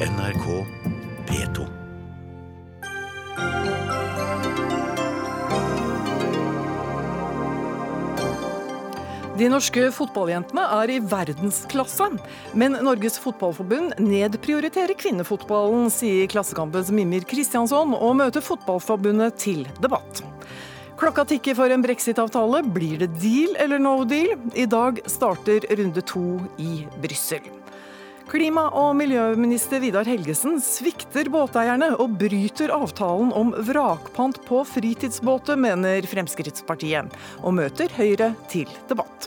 NRK P2. De norske fotballjentene er i verdensklasse, men Norges Fotballforbund nedprioriterer kvinnefotballen, sier Klassekampens Mimir Kristiansson, og møter Fotballforbundet til debatt. Klokka tikker for en brexit-avtale. Blir det deal eller no deal? I dag starter runde to i Brussel. Klima- og miljøminister Vidar Helgesen svikter båteierne og bryter avtalen om vrakpant på fritidsbåter, mener Fremskrittspartiet, og møter Høyre til debatt.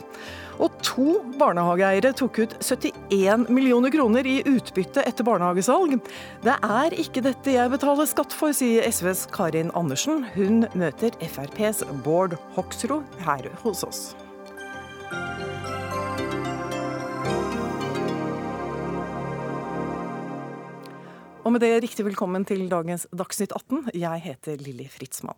Og to barnehageeiere tok ut 71 millioner kroner i utbytte etter barnehagesalg. Det er ikke dette jeg betaler skatt for, sier SVs Karin Andersen. Hun møter FrPs Bård Hoksrud her hos oss. Og med det riktig velkommen til dagens Dagsnytt 18. Jeg heter Lilly Fritzmann.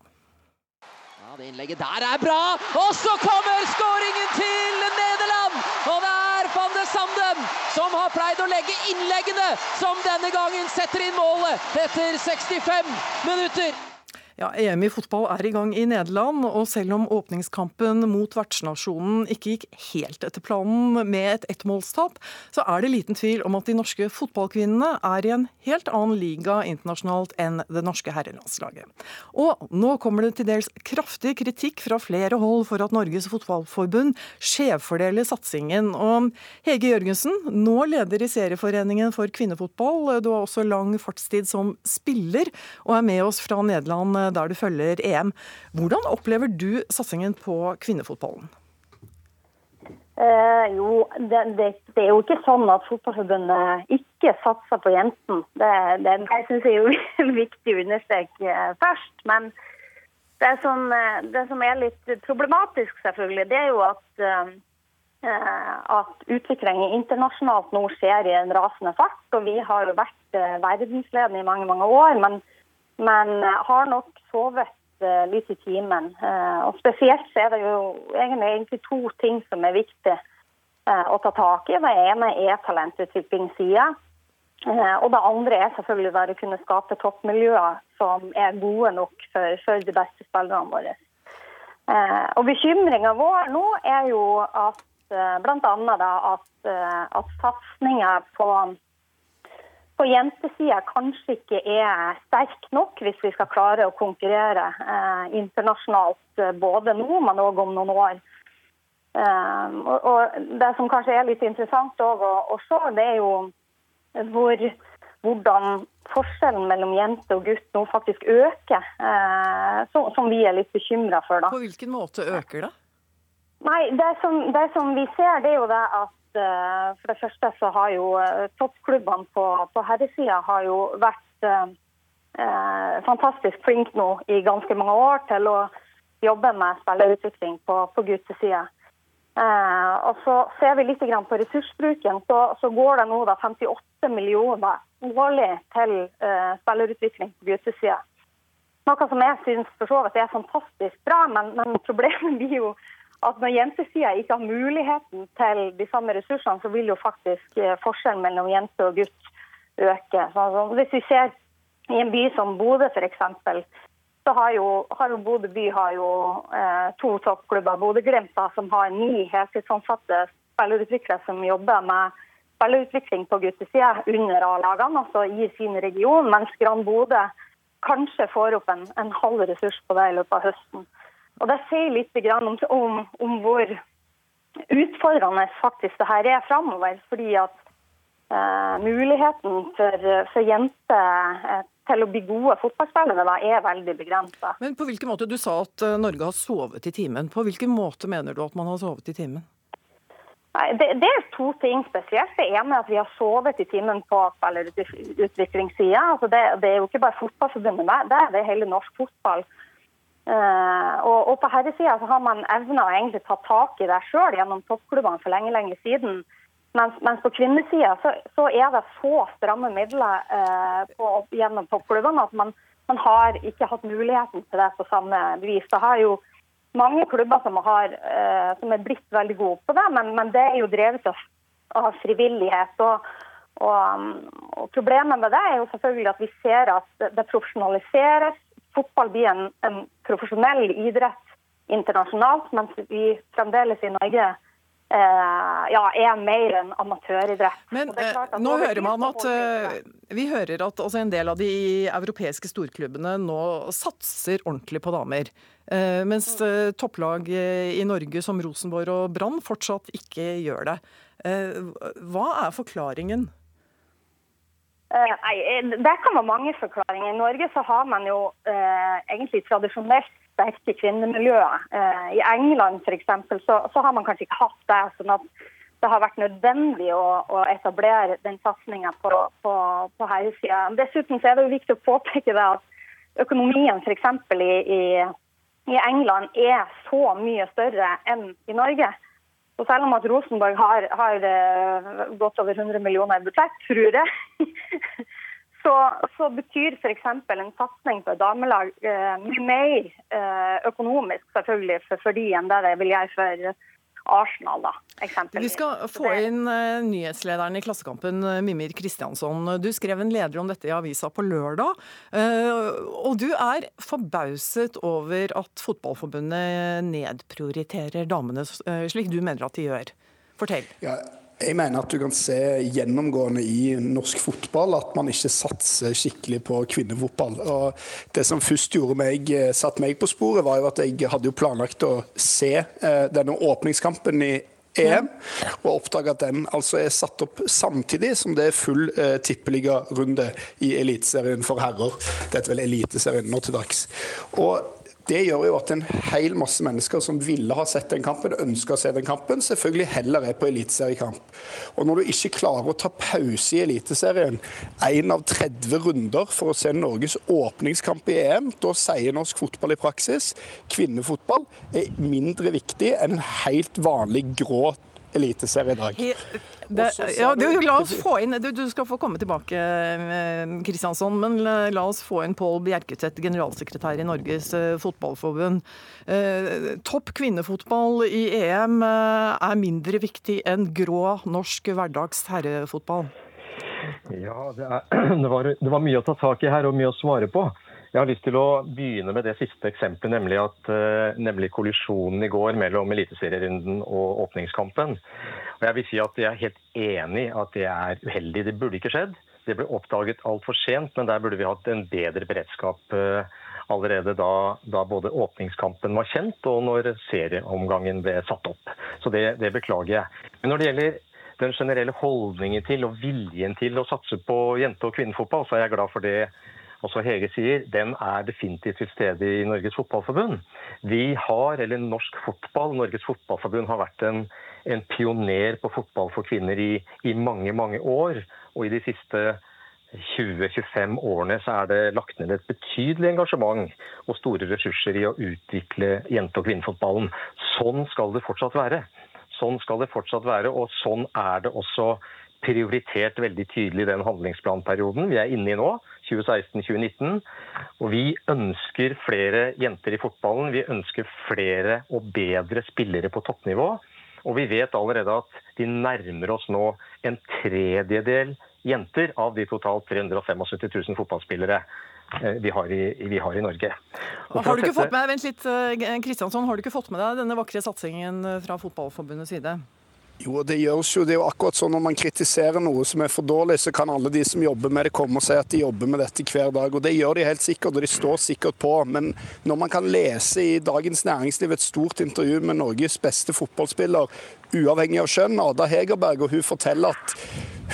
Ja, Det innlegget der er bra! Og så kommer skåringen til Nederland! Og det er van de Sanden som har pleid å legge innleggene, som denne gangen setter inn målet etter 65 minutter. Ja, EM i fotball er i gang i Nederland, og selv om åpningskampen mot vertsnasjonen ikke gikk helt etter planen med et ettmålstap, så er det liten tvil om at de norske fotballkvinnene er i en helt annen liga internasjonalt enn det norske herrelandslaget. Og nå kommer det til dels kraftig kritikk fra flere hold for at Norges Fotballforbund skjevfordeler satsingen. Og Hege Jørgensen, nå leder i Serieforeningen for kvinnefotball. Du har også lang fartstid som spiller, og er med oss fra Nederland der du følger EM. Hvordan opplever du satsingen på kvinnefotballen? Eh, jo, det, det, det, er jo ikke sånn at Fotballforbundet ikke satser på jentene. Det, det, det syns jeg er viktig å understreke først. Men det som, det som, er litt problematisk, selvfølgelig, det er jo at, eh, at utviklingen internasjonalt nå skjer i en rasende fart. Og vi har jo vært eh, verdensledende i mange, mange år. men men eh, har nok sovet eh, litt i timen. Eh, og Spesielt så er det jo egentlig to ting som er viktig å ta tak i. Det ene er talentutviklingssida. Og det andre er selvfølgelig å kunne skape toppmiljøer som er gode nok for, for de beste spillerne våre. Og Bekymringa vår nå er jo at bl.a. at, at satsinga på på jentesida kanskje ikke er sterk nok hvis vi skal klare å konkurrere eh, internasjonalt eh, både nå, men òg om noen år. Eh, og, og, Det som kanskje er litt interessant å, å se, det er jo hvor, hvordan forskjellen mellom jente og gutt nå faktisk øker. Eh, som, som, vi er litt bekymra for. Da. På hvilken måte øker det? Nei, det som, det som vi ser, det er jo det at for det første så har jo eh, toppklubbene på, på herresida har jo vært eh, eh, fantastisk flinke nå i ganske mange år til å jobbe med spillerutvikling på, på guttesida. Eh, og så ser vi litt på ressursbruken. Så, så går det nå da 58 millioner årlig til eh, spillerutvikling på guttesida. Noe som jeg syns er fantastisk bra, men, men problemet blir jo at når jentesida ikke har muligheten til de samme ressursene, så vil jo faktisk eh, forskjellen mellom jente og gutt øke. Så hvis vi ser i en by som Bodø f.eks., så har jo, har jo Bodø by har jo eh, to toppklubber. Bodø-Glimt som har ni heltidsansatte spillerutviklere som jobber med spillerutvikling på guttesida under A-lagene, altså i sin region, mens Gran Bodø kanskje får opp en, en halv ressurs på det i løpet av høsten. Og Det sier litt om, om, om, hvor utfordrende faktisk det her er framover. Fordi at eh, muligheten for, for jenter uh, til å bli gode fotballspillere er veldig begrensa. Men på hvilken måte, Du sa at eh, Norge har sovet i timen. På hvilken måte mener du at man har sovet i timen? Nei, det, det, er to ting spesielt. Det ene er at vi har sovet i timen på spillerutviklingssida. Altså det, det, er jo ikke bare Fotballforbundet, det er det hele norsk fotball. Uh, og, og, på herresida har man evna å egentlig ta tak i det sjøl gjennom toppklubbene for lenge lenge siden. Mens, mens på kvinnesida så, så, er det så stramme midler uh, på, gjennom toppklubbene at man, man, har ikke hatt muligheten til det på samme vis. Det har jo mange klubber som, har, uh, som er blitt veldig gode på det, men, men, det er jo drevet av, av frivillighet. Og, Og, og, Problemet med det er jo selvfølgelig at vi ser at det profesjonaliseres. Fotball blir en, en profesjonell idrett internasjonalt, mens vi fremdeles i Norge Eh, ja, er mer enn amatøridrett. Men eh, nå hører man at eh, vi hører at altså, en del av de europeiske storklubbene nå satser ordentlig på damer. Mens mm. topplag i Norge som Rosenborg og Brann fortsatt ikke gjør det. Hva er forklaringen? Nei, Det kan være mange forklaringer. I Norge så har man jo eh, egentlig tradisjonelt sterke kvinnemiljøer. Eh, I England f.eks. Så, så har man kanskje ikke hatt det. sånn at det har vært nødvendig å, å etablere den satsinga på, på, på herresida. Dessuten så er det jo viktig å påpeke det at økonomien f.eks. I, i, i England er så mye større enn i Norge. Så selv om at Rosenborg har, har uh, godt over 100 millioner i budsjett, tror jeg, så, så betyr f.eks. en satsing på damelag eh, mye mer eh, økonomisk selvfølgelig for, for de enn det det vil gjøre for Arsenal, da, eksempelvis. Vi skal få inn uh, nyhetslederen i Klassekampen, uh, Mimir Kristiansson. Du skrev en leder om dette i avisa på lørdag. Uh, og du er forbauset over at Fotballforbundet nedprioriterer damene slik du mener at de gjør. Fortell. Ja. Jeg mener at du kan se gjennomgående i norsk fotball at man ikke satser skikkelig på kvinnefotball. Og det som først gjorde meg, eh, satt meg på sporet, var jo at jeg hadde jo planlagt å se eh, denne åpningskampen i EM, og oppdage at den altså er satt opp samtidig som det er full eh, tippeligarunde i Eliteserien for herrer. Det heter vel Eliteserien nå til dags. Og det gjør jo at en hel masse mennesker som ville ha sett den kampen, ønsker å se den kampen, selvfølgelig heller er på eliteseriekamp. Og når du ikke klarer å ta pause i Eliteserien, én av 30 runder for å se Norges åpningskamp i EM, da sier norsk fotball i praksis kvinnefotball er mindre viktig enn en helt vanlig grå eliteserie i dag. Det, ja, du, la oss få inn, du, du, skal få komme tilbake, Kristiansson, eh, men la, oss få inn Pål Bjerketvedt, generalsekretær i Norges uh, Fotballforbund. Uh, topp kvinnefotball i EM er mindre viktig enn grå norsk hverdags herrefotball? Ja, det, er, det, var, det var mye å ta tak i her og mye å svare på. Jeg har lyst til å begynne med det siste eksempelet, nemlig, at, nemlig kollisjonen i går mellom Eliteserierunden og åpningskampen. Og jeg vil si at jeg er helt enig at det er uheldig. Det burde ikke skjedd. Det ble oppdaget altfor sent, men der burde vi hatt en bedre beredskap eh, allerede da, da, både åpningskampen var kjent og når serieomgangen ble satt opp. Så det, det, beklager jeg. Men når det gjelder den generelle holdningen til og viljen til å satse på jente- og kvinnefotball, så er jeg glad for det også Hege sier. Den er definitivt til stede i Norges Fotballforbund. Vi har, eller norsk fotball, Norges Fotballforbund har vært en en pioner på fotball for kvinner i, i mange, mange år. Og i de siste 20-25 årene så er det lagt ned et betydelig engasjement og store ressurser i å utvikle jente- og kvinnefotballen. Sånn skal det fortsatt være. Sånn skal det fortsatt være, og sånn er det også prioritert veldig tydelig i den handlingsplanperioden vi er inne i nå, 2016-2019. Og vi ønsker flere jenter i fotballen. Vi ønsker flere og bedre spillere på toppnivå. Og vi vet allerede at de nærmer oss nå en tredjedel jenter av de totalt 375 000 fotballspillere eh, vi har i, vi har i Norge. Har du ikke fått med, vent litt, Kristiansson, eh, har du ikke fått med deg denne vakre satsingen eh, fra Fotballforbundets side? Jo, det gjøres jo. Det er jo akkurat sånn når man kritiserer noe som er for dårlig, så kan alle de som jobber med det komme og si at de jobber med dette hver dag. Og det gjør de helt sikkert, og de står sikkert på. Men når man kan lese i Dagens Næringsliv et stort intervju med Norges beste fotballspiller, uavhengig av kjønn, Ada Hegerberg, og hun forteller at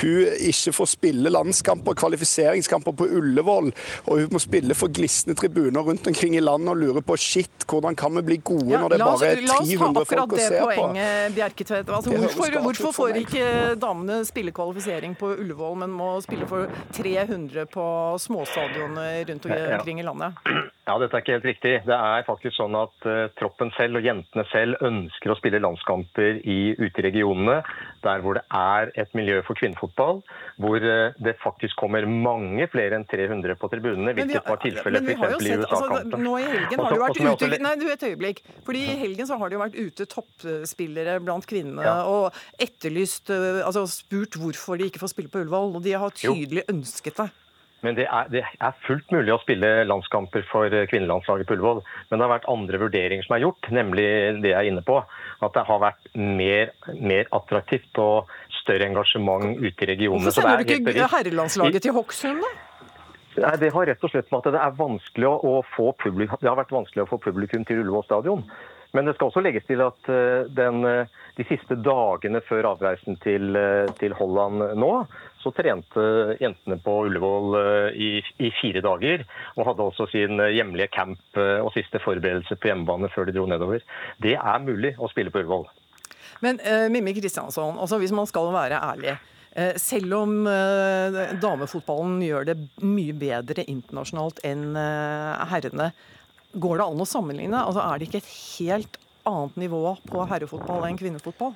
hun ikke får spille landskamper, kvalifiseringskamper på Ullevål, og hun må spille for glisne tribuner rundt omkring i landet og lure på shit, hvordan kan vi bli gode ja, når det bare er 300 folk å se på? Poenget, Bjerketvedt. Altså, hvorfor, hvorfor får ikke damene spille kvalifisering på Ullevål, men må spille for 300 på småstadioner rundt omkring i landet? Ja, dette er ikke helt riktig. Det er faktisk sånn at uh, troppen selv og jentene selv ønsker å spille landskamper i, ute i regionene, der hvor det er et miljø for kvinnefotball, hvor eh, det faktisk kommer mange flere enn 300 på tribunene, hvilket var tilfellet f.eks. i USA-kampen. Altså, nå i helgen har det jo vært ute Nei, du et øyeblikk. Fordi i helgen så har det jo vært ute toppspillere blant kvinnene ja. og etterlyst eh, Altså spurt hvorfor de ikke får spille på Ullevål, og de har tydelig jo. ønsket det. Men det er, det er, fullt mulig å spille landskamper for kvinnelandslaget på Ullevål. Men det har vært andre vurderinger som er gjort, nemlig det jeg er inne på. At det har vært mer, mer attraktivt og større engasjement ute i regionene. Hvorfor sender du ikke herrelandslaget til Hokksund, da? Nei, Det har rett og slett med at det, er vanskelig å få publikum, det har vært vanskelig å få publikum til Ullevål stadion. Men det skal også legges til at eh, den, eh, de siste dagene før avreisen til, eh, til Holland nå, så trente jentene på Ullevål i, i, fire dager. Og hadde også sin hjemlige camp og siste forberedelse på hjemmebane før de dro nedover. Det er mulig å spille på Ullevål. Men uh, Mimmi Kristiansson, altså hvis man skal være ærlig. Selv om damefotballen gjør det mye bedre internasjonalt enn herrene, går det an å sammenligne? Altså, er det ikke et helt annet nivå på herrefotball enn kvinnefotball?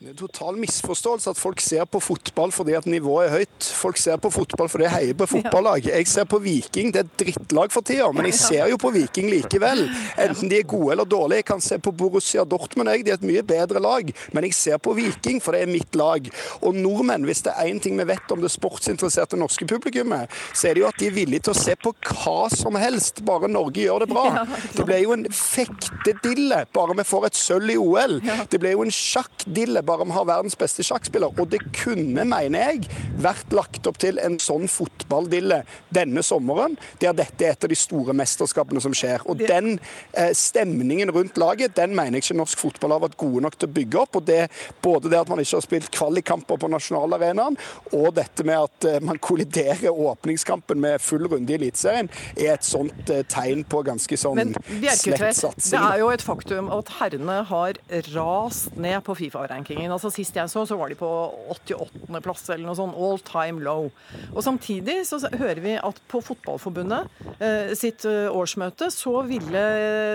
Det er total misforståelse at folk ser på fotball fordi at nivået er høyt. Folk ser på fotball fordi de heier på fotballag. Jeg ser på Viking, det er et drittlag for tida, men jeg ser jo på Viking likevel. Enten de er gode eller dårlige. Jeg kan se på Borussia Dortmund, jeg. De er et mye bedre lag. Men jeg ser på Viking, for det er mitt lag. Og nordmenn, hvis det er én ting vi vet om det sportsinteresserte norske publikummet, så er det jo at de er villige til å se på hva som helst, bare Norge gjør det bra. Det ble jo en fektedille bare vi får et sølv i OL. Det ble jo en sjakkdille bare vi har verdens beste sjakkspiller. Og det kunne, mener jeg, vært lagt opp til en sånn fotballdille denne sommeren, der dette er et av de store mesterskapene som skjer. Og den eh, stemningen rundt laget, den mener jeg ikke norsk fotball har vært gode nok til å bygge opp. og det, Både det at man ikke har spilt kvalikkamper på nasjonalarenaen, og dette med at eh, man kolliderer åpningskampen med full runde i Eliteserien, er et sånt eh, tegn på ganske sånn slett satsing. Det er jo et faktum at herrene har rast ned på Fifa-rankingen ranking Altså Sist jeg så, så var de på 88. plass eller noe sånt. All time low. Og Samtidig så hører vi at på Fotballforbundet eh, sitt eh, årsmøte så ville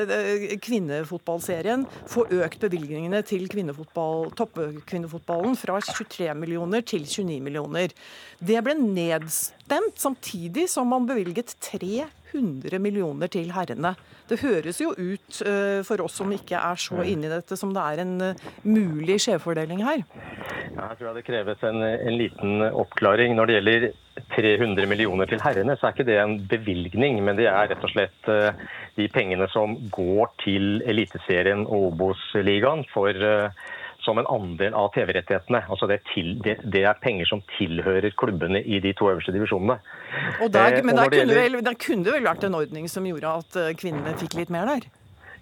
eh, kvinnefotballserien få økt bevilgningene til kvinnefotball, toppkvinnefotballen fra 23 millioner til 29 millioner. Det ble nedstemt samtidig som man bevilget 300 millioner til herrene. Det høres jo ut uh, for oss som ikke er så inne i dette, som det er en uh, mulig skjevfordeling her. Ja, jeg tror det kreves en, en, liten oppklaring. Når det gjelder 300 millioner til herrene, så er ikke det en bevilgning, men det er rett og slett uh, de pengene som går til Eliteserien og Obos-ligaen for som en andel av TV-rettighetene. Altså det, det, det, er penger som tilhører klubbene i de to øverste divisjonene. Der, men der kunne, vel, der kunne det vel vært en ordning som gjorde at eh, kvinnene fikk litt mer der?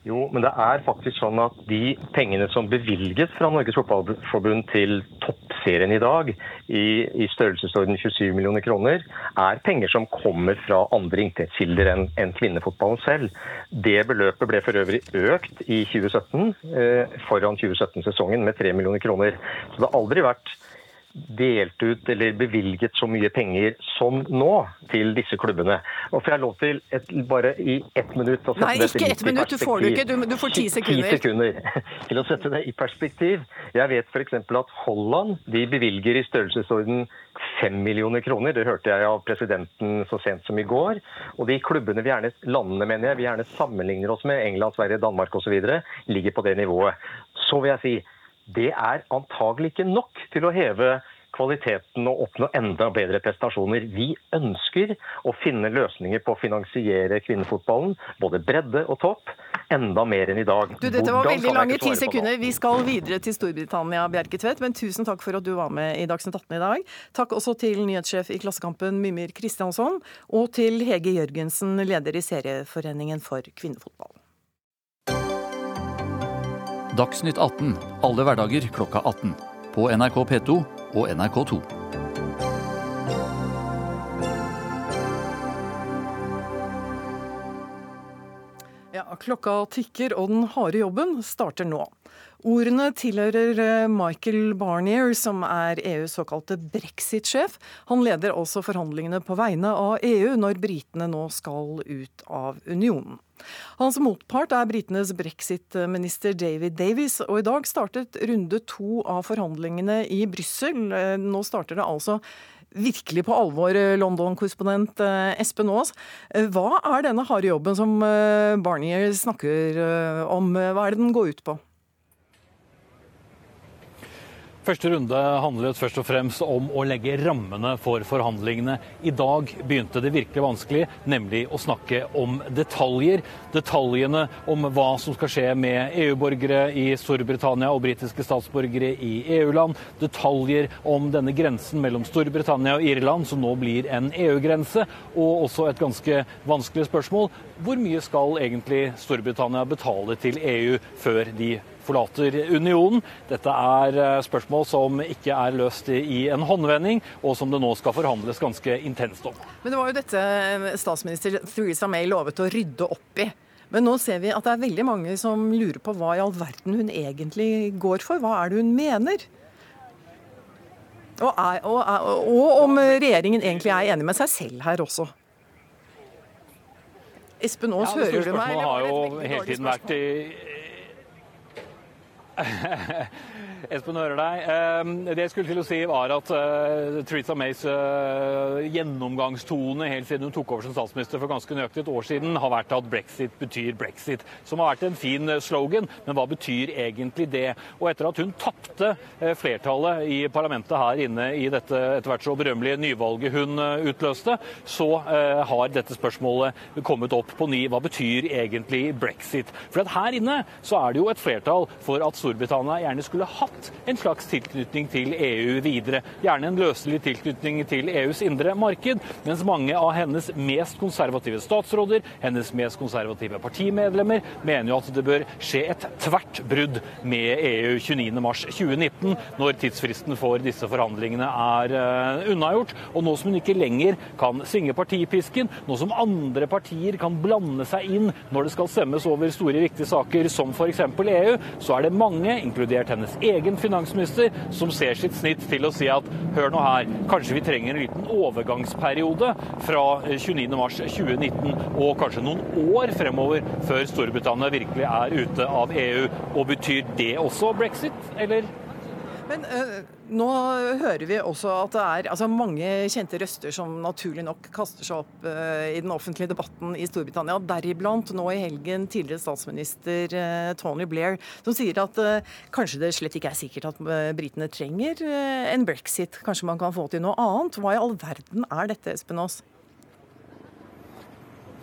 Jo, men det er faktisk sånn at de pengene som bevilges fra Norges Fotballforbund til toppserien i dag, i, i størrelsesorden 27 millioner kroner, er penger som kommer fra andre inntektskilder enn en kvinnefotballen selv. Det beløpet ble for øvrig økt i 2017, eh, foran 2017-sesongen, med 3 millioner kroner. Så det har aldri vært delt ut eller bevilget så mye penger som nå til disse klubbene. Og får jeg lov til et, bare i ett minutt å sette Nei, ikke ett minutt, du får det ikke. Du, du får ti sekunder. Ti sekunder til å sette det i perspektiv. Jeg vet f.eks. at Holland de bevilger i størrelsesorden fem millioner kroner. Det hørte jeg av presidenten så sent som i går. Og de klubbene vi gjerne, landene mener jeg, vi gjerne sammenligner oss med, England, Sverige, Danmark osv., ligger på det nivået. Så vil jeg si det er antagelig ikke nok til å heve kvaliteten og oppnå enda bedre prestasjoner. Vi ønsker å finne løsninger på å finansiere kvinnefotballen, både bredde og topp, enda mer enn i dag. Du, dette var veldig lange ti sekunder. Vi skal videre til Storbritannia, Bjerke Tvedt, men tusen takk for at du var med i Dagsnytt 18 i dag. Takk også til nyhetssjef i Klassekampen Mimir Kristiansson, og til Hege Jørgensen, leder i Serieforeningen for kvinnefotball. Dagsnytt 18 alle hverdager klokka 18. På NRK P2 og NRK2. Ja, klokka tikker, og den harde jobben starter nå. Ordene tilhører eh, Michael Barnier, som er EUs såkalte brexit-sjef. Han leder altså forhandlingene på vegne av EU når britene nå skal ut av unionen. Hans motpart er britenes brexit-minister David Davies, og i dag startet runde to av forhandlingene i Brussel. Eh, nå starter det altså virkelig på alvor, eh, London-korrespondent Espen Aas. Hva er denne harde jobben som Barnier snakker om? Hva er det den går ut på? Første runde handlet først og fremst om å legge rammene for forhandlingene. I dag begynte det virkelig vanskelig, nemlig å snakke om detaljer. Detaljene om hva som skal skje med EU-borgere i Storbritannia og britiske statsborgere i EU-land. Detaljer om denne grensen mellom Storbritannia og Irland, som nå blir en EU-grense. Og også et ganske vanskelig spørsmål. Hvor mye skal egentlig Storbritannia betale til EU før de forlater unionen. Dette er eh, spørsmål som ikke er løst i en håndvending, og som det nå skal forhandles ganske intenst om. Men det var jo dette eh, statsminister Theresa May lovet å rydde opp i. Men nå ser vi at det er veldig mange som lurer på hva i all verden hun egentlig går for. Hva er det hun mener? Og, er, og, og om regjeringen egentlig er enig med seg selv her også. Espen Aas, ja, hører du meg? Det har jo hele tiden vært i Espen hører deg. Ehm, det jeg skulle til å si, var at uh, Theresa Mays uh, gjennomgangstone helt siden hun tok over som statsminister for ganske nøyaktig et år siden, har vært at brexit betyr brexit. Som har vært en fin eh, slogan, men hva betyr egentlig det? Og etter at hun tapte flertallet i parlamentet her inne i dette etter hvert så berømmelige nyvalget hun utløste, så har dette spørsmålet kommet opp på ny. Hva betyr egentlig brexit? For her inne så er det jo et flertall for at Storbritannia gjerne skulle hatt en slags tilknytning til EU videre. Gjerne en løselig tilknytning til EUs indre marked, mens mange av hennes mest konservative statsråder, hennes mest konservative partimedlemmer, mener jo at det bør skje et tvert brudd med EU 29.3.2019, når tidsfristen for disse forhandlingene er uh, unnagjort. Og nå som hun ikke lenger kan svinge partipisken, nå som andre partier kan blande seg inn når det skal stemmes over store, viktige saker som f.eks. EU, så er det mange mange, inkludert hennes egen finansminister, som ser sitt snitt til å si at hør nå her, kanskje vi trenger en liten overgangsperiode fra 29.3.2019 eh, og kanskje noen år fremover før Storbritannia virkelig er ute av EU. Og betyr det også brexit, eller? Men uh, nå hører vi også at det er altså, mange kjente røster som naturlig nok kaster seg opp uh, i den offentlige debatten i Storbritannia. Deriblant nå i helgen tidligere statsminister uh, Tony Blair, som sier at kanskje det slett ikke er sikkert at britene trenger en brexit. Kanskje man kan få til noe annet. Hva i all verden er dette, Espen Aas?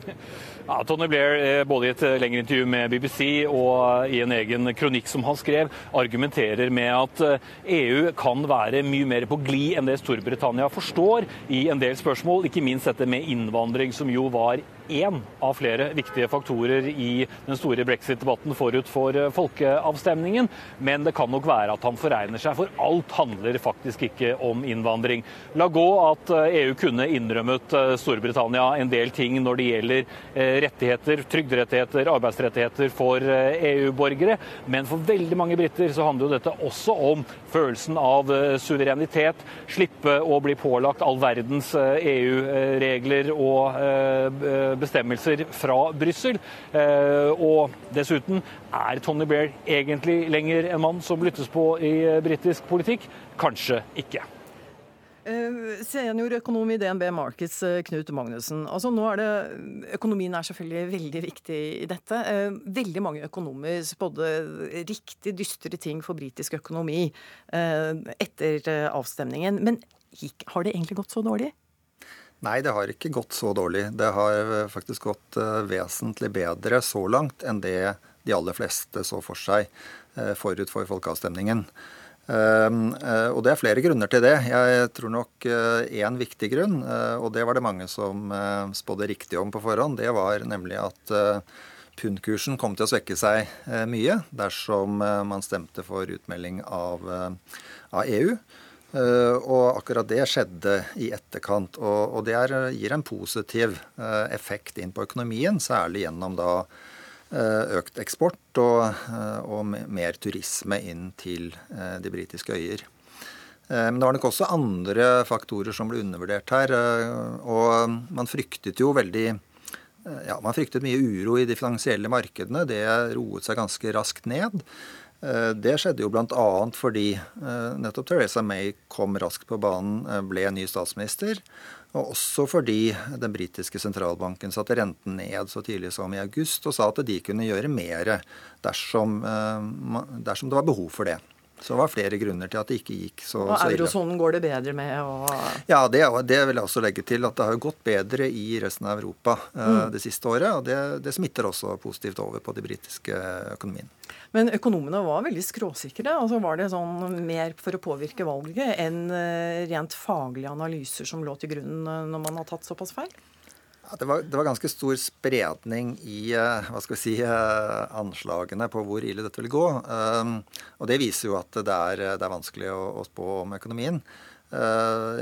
Ja, Tony Blair, eh, både i et eh, lengre intervju med BBC og i en egen kronikk som han skrev, argumenterer med at EU eh, e kan være mye mer på glid enn det Storbritannia forstår i en del spørsmål, ikke minst dette med innvandring, som jo var én av flere viktige faktorer i den store brexit-debatten forut for eh, folkeavstemningen. Men det kan nok være at han foregner seg, for alt handler faktisk ikke om innvandring. La gå at EU eh, e kunne innrømmet eh, Storbritannia en del ting når det gjelder rettigheter, trygderettigheter, arbeidsrettigheter for EU-borgere. Men for veldig mange briter så handler jo dette også om følelsen av suverenitet. Slippe å bli pålagt all verdens EU-regler og bestemmelser fra Brussel. Eh, og dessuten, er Tony Blair egentlig lenger en mann som lyttes på i britisk politikk? Kanskje ikke. Uh, Seniorøkonom i DNB Markets, uh, Knut Magnussen. Altså, nå er det, økonomien er selvfølgelig veldig viktig i dette. Veldig mange økonomer spådde riktig dystre ting for britisk økonomi etter avstemningen. Men har det egentlig gått så dårlig? Nei, det har ikke gått så dårlig. Det har eh, faktisk gått eh, vesentlig bedre så langt enn det de aller fleste så for seg eh, forut for folkeavstemningen. Og det er flere grunner til det. Jeg tror nok én viktig grunn, og det var det mange som spådde riktig om på forhånd, det var nemlig at pundkursen kom til å svekke seg mye dersom man stemte for utmelding av, av EU. Eh, og akkurat det skjedde i etterkant. Og, det er, gir en positiv eh, effekt inn på økonomien, særlig gjennom da økt eksport og, og mer turisme inn til de britiske øyer. Men det var nok også andre faktorer som ble undervurdert her. Og man fryktet jo veldig ja, Man fryktet mye uro i de finansielle markedene. Det roet seg ganske raskt ned. Eh, det skjedde jo bl.a. fordi eh, nettopp Teresa May kom raskt på banen, eh, ble ny statsminister. Og også fordi den britiske sentralbanken satte renten ned så tidlig som i august og sa at de kunne gjøre mer dersom, dersom det var behov for det. Så det var flere grunner til at det ikke gikk så, og så ille. Og eurosonen går det bedre med? Og... Ja, det, det, vil jeg også legge til. At det har gått bedre i resten av Europa mm. det siste året. Og det, det smitter også positivt over på de britiske økonomien. Men økonomene var veldig skråsikre. altså Var det sånn mer for å påvirke valget enn eh, rent faglige analyser som lå til grunn eh, når man har tatt såpass feil? Det, var, det, var, ganske stor spredning i eh, hva skal vi si, anslagene på hvor ille dette vil gå. Og det viser jo at det er, det er vanskelig å, å, spå om økonomien.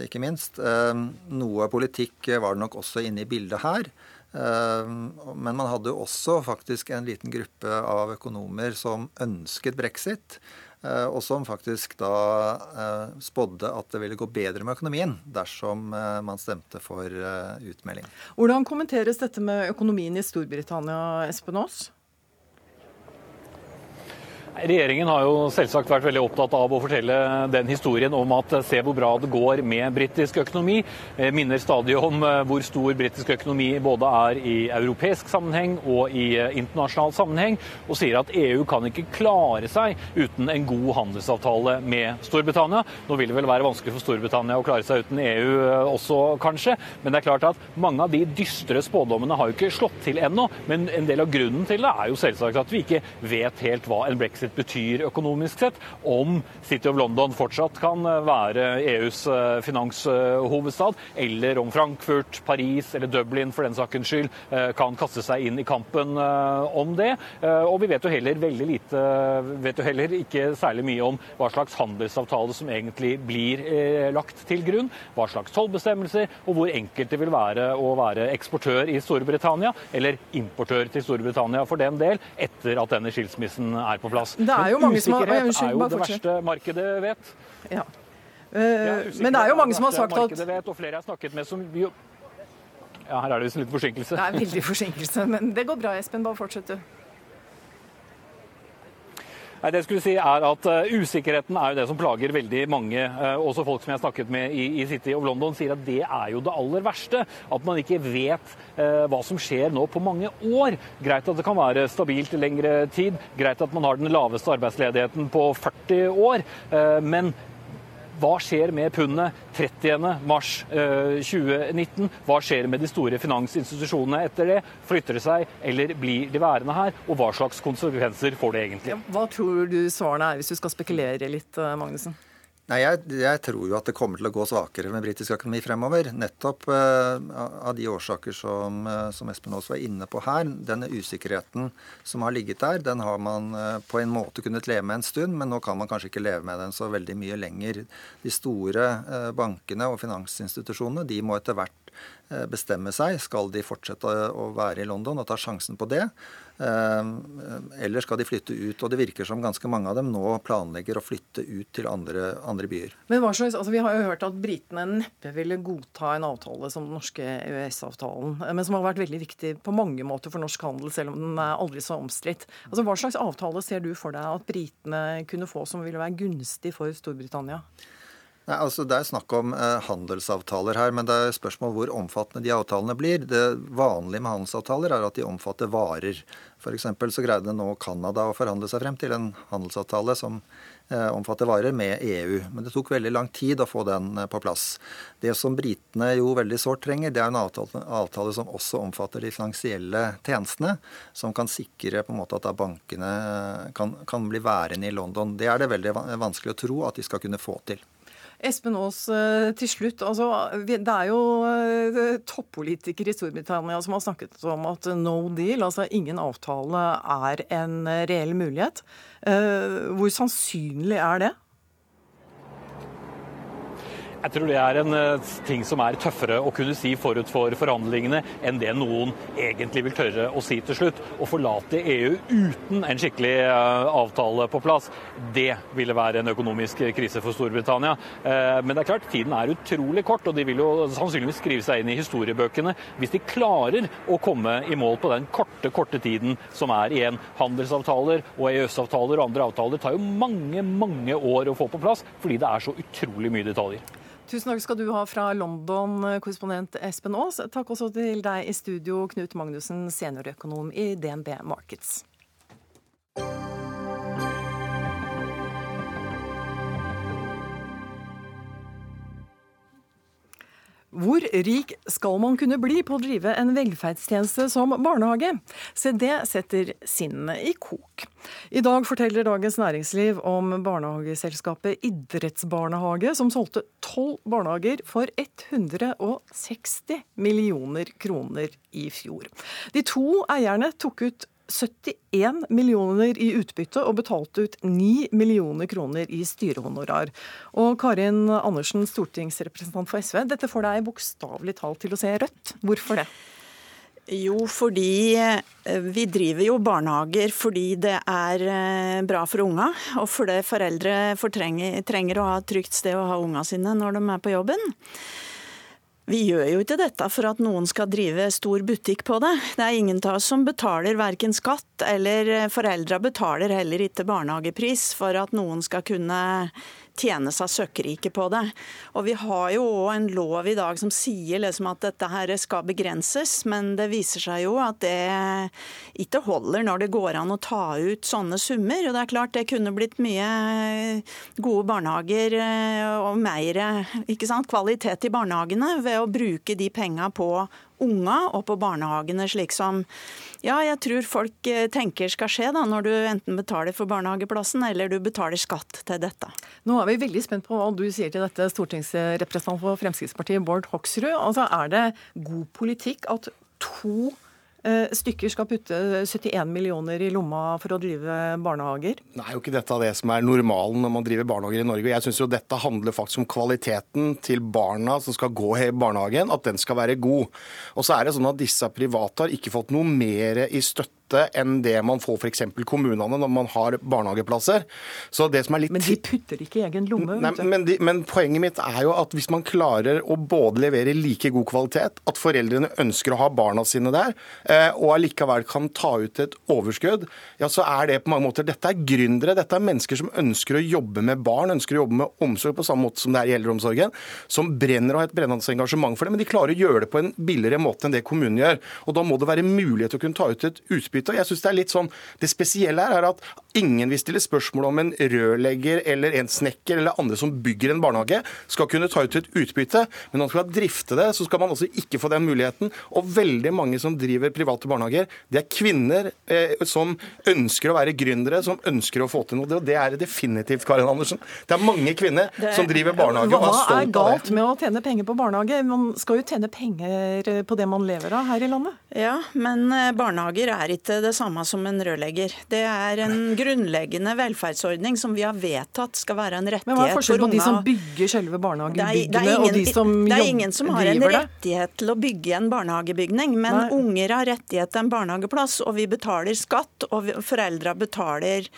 Ikke minst. Noe politikk var det nok også inne i bildet her. Eh, men man hadde jo også faktisk en liten gruppe av økonomer som ønsket brexit. Eh, og som faktisk da eh, spådde at det ville gå bedre med økonomien dersom man stemte for utmelding. Hvordan kommenteres dette med økonomien i Storbritannia, Espen Aas? Regjeringen har jo selvsagt vært veldig opptatt av å fortelle den historien om at se hvor bra det går med britisk økonomi. Minner stadig om eh, hvor stor britisk økonomi både er i europeisk sammenheng og i eh, internasjonal sammenheng, og sier at EU kan ikke klare seg uten en god handelsavtale med Storbritannia. Nå vil det vel være vanskelig for Storbritannia å klare seg uten EU eh, også, kanskje, men det er klart at mange av de dystre spådommene har jo ikke slått til ennå. Men en del av grunnen til det er jo selvsagt at vi ikke vet helt hva en brexit brexit betyr økonomisk sett, om City of London fortsatt kan eh, være EUs eh, finanshovedstad, eller om Frankfurt, Paris eller Dublin for den sakens skyld eh, kan kaste seg inn i kampen om det. Og vi vet jo heller veldig lite, vet jo heller ikke særlig mye om hva slags handelsavtale som egentlig blir lagt til grunn, hva slags tollbestemmelser, og hvor enkelt det vil være å være eksportør i Storbritannia, eller importør til Storbritannia for den del, etter at denne skilsmissen er på plass. Det er jo mange som har, unnskyld, er jo det verste markedet vet. Ja. Uh, men det er jo mange som har sagt at vet, og flere jeg har snakket med som ja, Her er det visst litt forsinkelse. Det er veldig forsinkelse, men det går bra, Espen. Bare fortsett, du. Nei, det jeg skulle si er at uh, Usikkerheten er jo det som plager veldig mange. Uh, også folk som jeg har snakket med i, i, City of London, sier at det er jo det aller verste. At man ikke vet uh, hva som skjer nå på mange år. Greit at det kan være stabilt i lengre tid. Greit at man har den laveste arbeidsledigheten på 40 år. men hva skjer med pundet 30.3.2019? Eh, hva skjer med de store finansinstitusjonene etter det? Flytter det seg, eller blir de værende her? Og hva slags konsekvenser får det egentlig? Hva tror du svarene er, hvis du skal spekulere litt, eh, Magnussen? Nei, jeg, jeg, tror jo at det kommer til å gå svakere med britisk økonomi fremover. Nettopp uh, av de årsaker som, uh, som Espen også var inne på her. Denne usikkerheten som har ligget der, den har man uh, på en måte kunnet leve med en stund, men nå kan man kanskje ikke leve med den så veldig mye lenger. De store bankene og finansinstitusjonene de må etter hvert bestemme seg. Skal de fortsette å være i London og ta sjansen på det? Eh, eller skal de flytte ut? Og det virker som ganske mange av dem nå planlegger å flytte ut til andre, andre byer. Men hva slags, altså Vi har jo hørt at britene neppe ville godta en avtale som den norske EØS-avtalen, men som har vært veldig viktig på mange måter for norsk handel, selv om den er aldri så omstridt. Altså, hva slags avtale ser du for deg at britene kunne få som ville være gunstig for Storbritannia? Nei, altså Det er snakk om eh, handelsavtaler her, men det er spørsmål hvor omfattende de avtalene blir. Det vanlige med handelsavtaler er at de omfatter varer. For så greide nå Canada å forhandle seg frem til en handelsavtale som eh, omfatter varer med EU. Men det tok veldig lang tid å få den eh, på plass. Det som britene jo veldig sårt trenger, det er en avtale, avtale, som også omfatter de finansielle tjenestene, som kan sikre på en måte at bankene eh, kan, kan bli værende i London. Det er det veldig vanskelig å tro at de skal kunne få til. Espen Aas, eh, til slutt. Altså, det er jo eh, toppolitikere i Storbritannia som har snakket om at no deal, altså ingen avtale, er en reell mulighet. Eh, hvor sannsynlig er det? Jeg tror det er en eh, ting som er tøffere å kunne si forut for forhandlingene enn det noen egentlig vil tørre å si til slutt. Å forlate EU uten en skikkelig eh, avtale på plass, det ville være en økonomisk krise for Storbritannia. Eh, men det er klart, tiden er utrolig kort, og de vil jo sannsynligvis skrive seg inn i historiebøkene hvis de klarer å komme i mål på den korte, korte tiden som er igjen. Handelsavtaler og EØS-avtaler og andre avtaler tar jo mange, mange år å få på plass, fordi det er så utrolig mye detaljer. Tusen takk skal du ha fra London, korrespondent Espen Aas. Takk også til deg i studio, Knut Magnussen, seniorøkonom i DNB Markets. Hvor rik skal man kunne bli på å drive en velferdstjeneste som barnehage? Se, det setter sinnene i kok. I dag forteller Dagens Næringsliv om barnehageselskapet Idrettsbarnehage, som solgte tolv barnehager for 160 millioner kroner i fjor. De to eierne tok ut 71 millioner i utbytte og betalte ut 9 millioner kroner i styrehonorar. Og Karin Andersen, stortingsrepresentant for SV, dette får deg bokstavelig talt til å se rødt. Hvorfor det? Jo, fordi eh, vi driver jo barnehager fordi det er eh, bra for unga, og fordi foreldre trenger å ha et trygt sted å ha unga sine når de er på jobben. Vi gjør jo ikke dette for at noen skal drive stor butikk på det. Det er ingen av oss som betaler verken skatt, eller foreldra betaler heller ikke barnehagepris for at noen skal kunne tjene seg søkkrike på det. Og Vi har jo en lov i dag som sier liksom at dette her skal begrenses, men det viser seg jo at det ikke holder når det går an å ta ut sånne summer. Og det er klart det kunne blitt mye gode barnehager eh, og mer kvalitet i barnehagene ved å bruke de penga på unga og på barnehagene, slik som ja, jeg tror folk eh, tenker skal skje da, når du enten betaler for barnehageplassen eller du betaler skatt til dette. Nå er vi veldig spent på hva du sier til dette, stortingsrepresentant for Fremskrittspartiet Bård Hoksrud. Altså, Er det god politikk at to stykker skal putte 71 millioner i lomma for å drive barnehager? Nei, jo ikke dette det som er normalen når man driver barnehager i Norge. Jeg syns jo dette handler faktisk om kvaliteten til barna som skal gå i barnehagen, at den skal være god. Og så er det sånn at disse private har ikke fått noe mer i støtte enn det man får f.eks. kommunene når man har barnehageplasser. Så det som er litt... Men de putter ikke i egen lomme? Nei, men, de, men, poenget mitt er jo at hvis man klarer å både levere like god kvalitet, at foreldrene ønsker å ha barna sine der, eh, og allikevel kan ta ut et overskudd, ja så er det på mange måter Dette er gründere, dette er mennesker som ønsker å jobbe med barn, ønsker å jobbe med omsorg på samme måte som det er i eldreomsorgen, som brenner og har et brennende engasjement for det, men de klarer å gjøre det på en billigere måte enn det kommunen gjør. Og Da må det være mulighet til å kunne ta ut et utbytte Og Jeg synes Det er litt sånn, det spesielle her er at ingen vil stille spørsmål om en rørlegger eller en snekker eller andre som bygger en barnehage, skal kunne ta ut et utbytte. Men når man skal drifte det, så skal man altså ikke få den muligheten. Og veldig mange som driver private barnehager, det er kvinner eh, som ønsker å være gründere, som ønsker å få til noe. Og Det er det definitivt, Karin Andersen. Det er mange kvinner det, som driver barnehage og er stolt av det. Hva er galt med å tjene penger på barnehage? Man skal jo tjene penger på det man lever av her i landet. Ja, men eh, barnehager er ikke det samme som en rørlegger. Det er en grunnleggende velferdsordning som vi har vedtatt skal være en rettighet for unga. Men hva er forskjellen på de som bygger selve barnehagebyggene og de som driver det? Det er ingen som har en rettighet til å bygge en barnehagebygning, men Nei. unger har rettighet til en barnehageplass, og vi betaler skatt, og foreldra betaler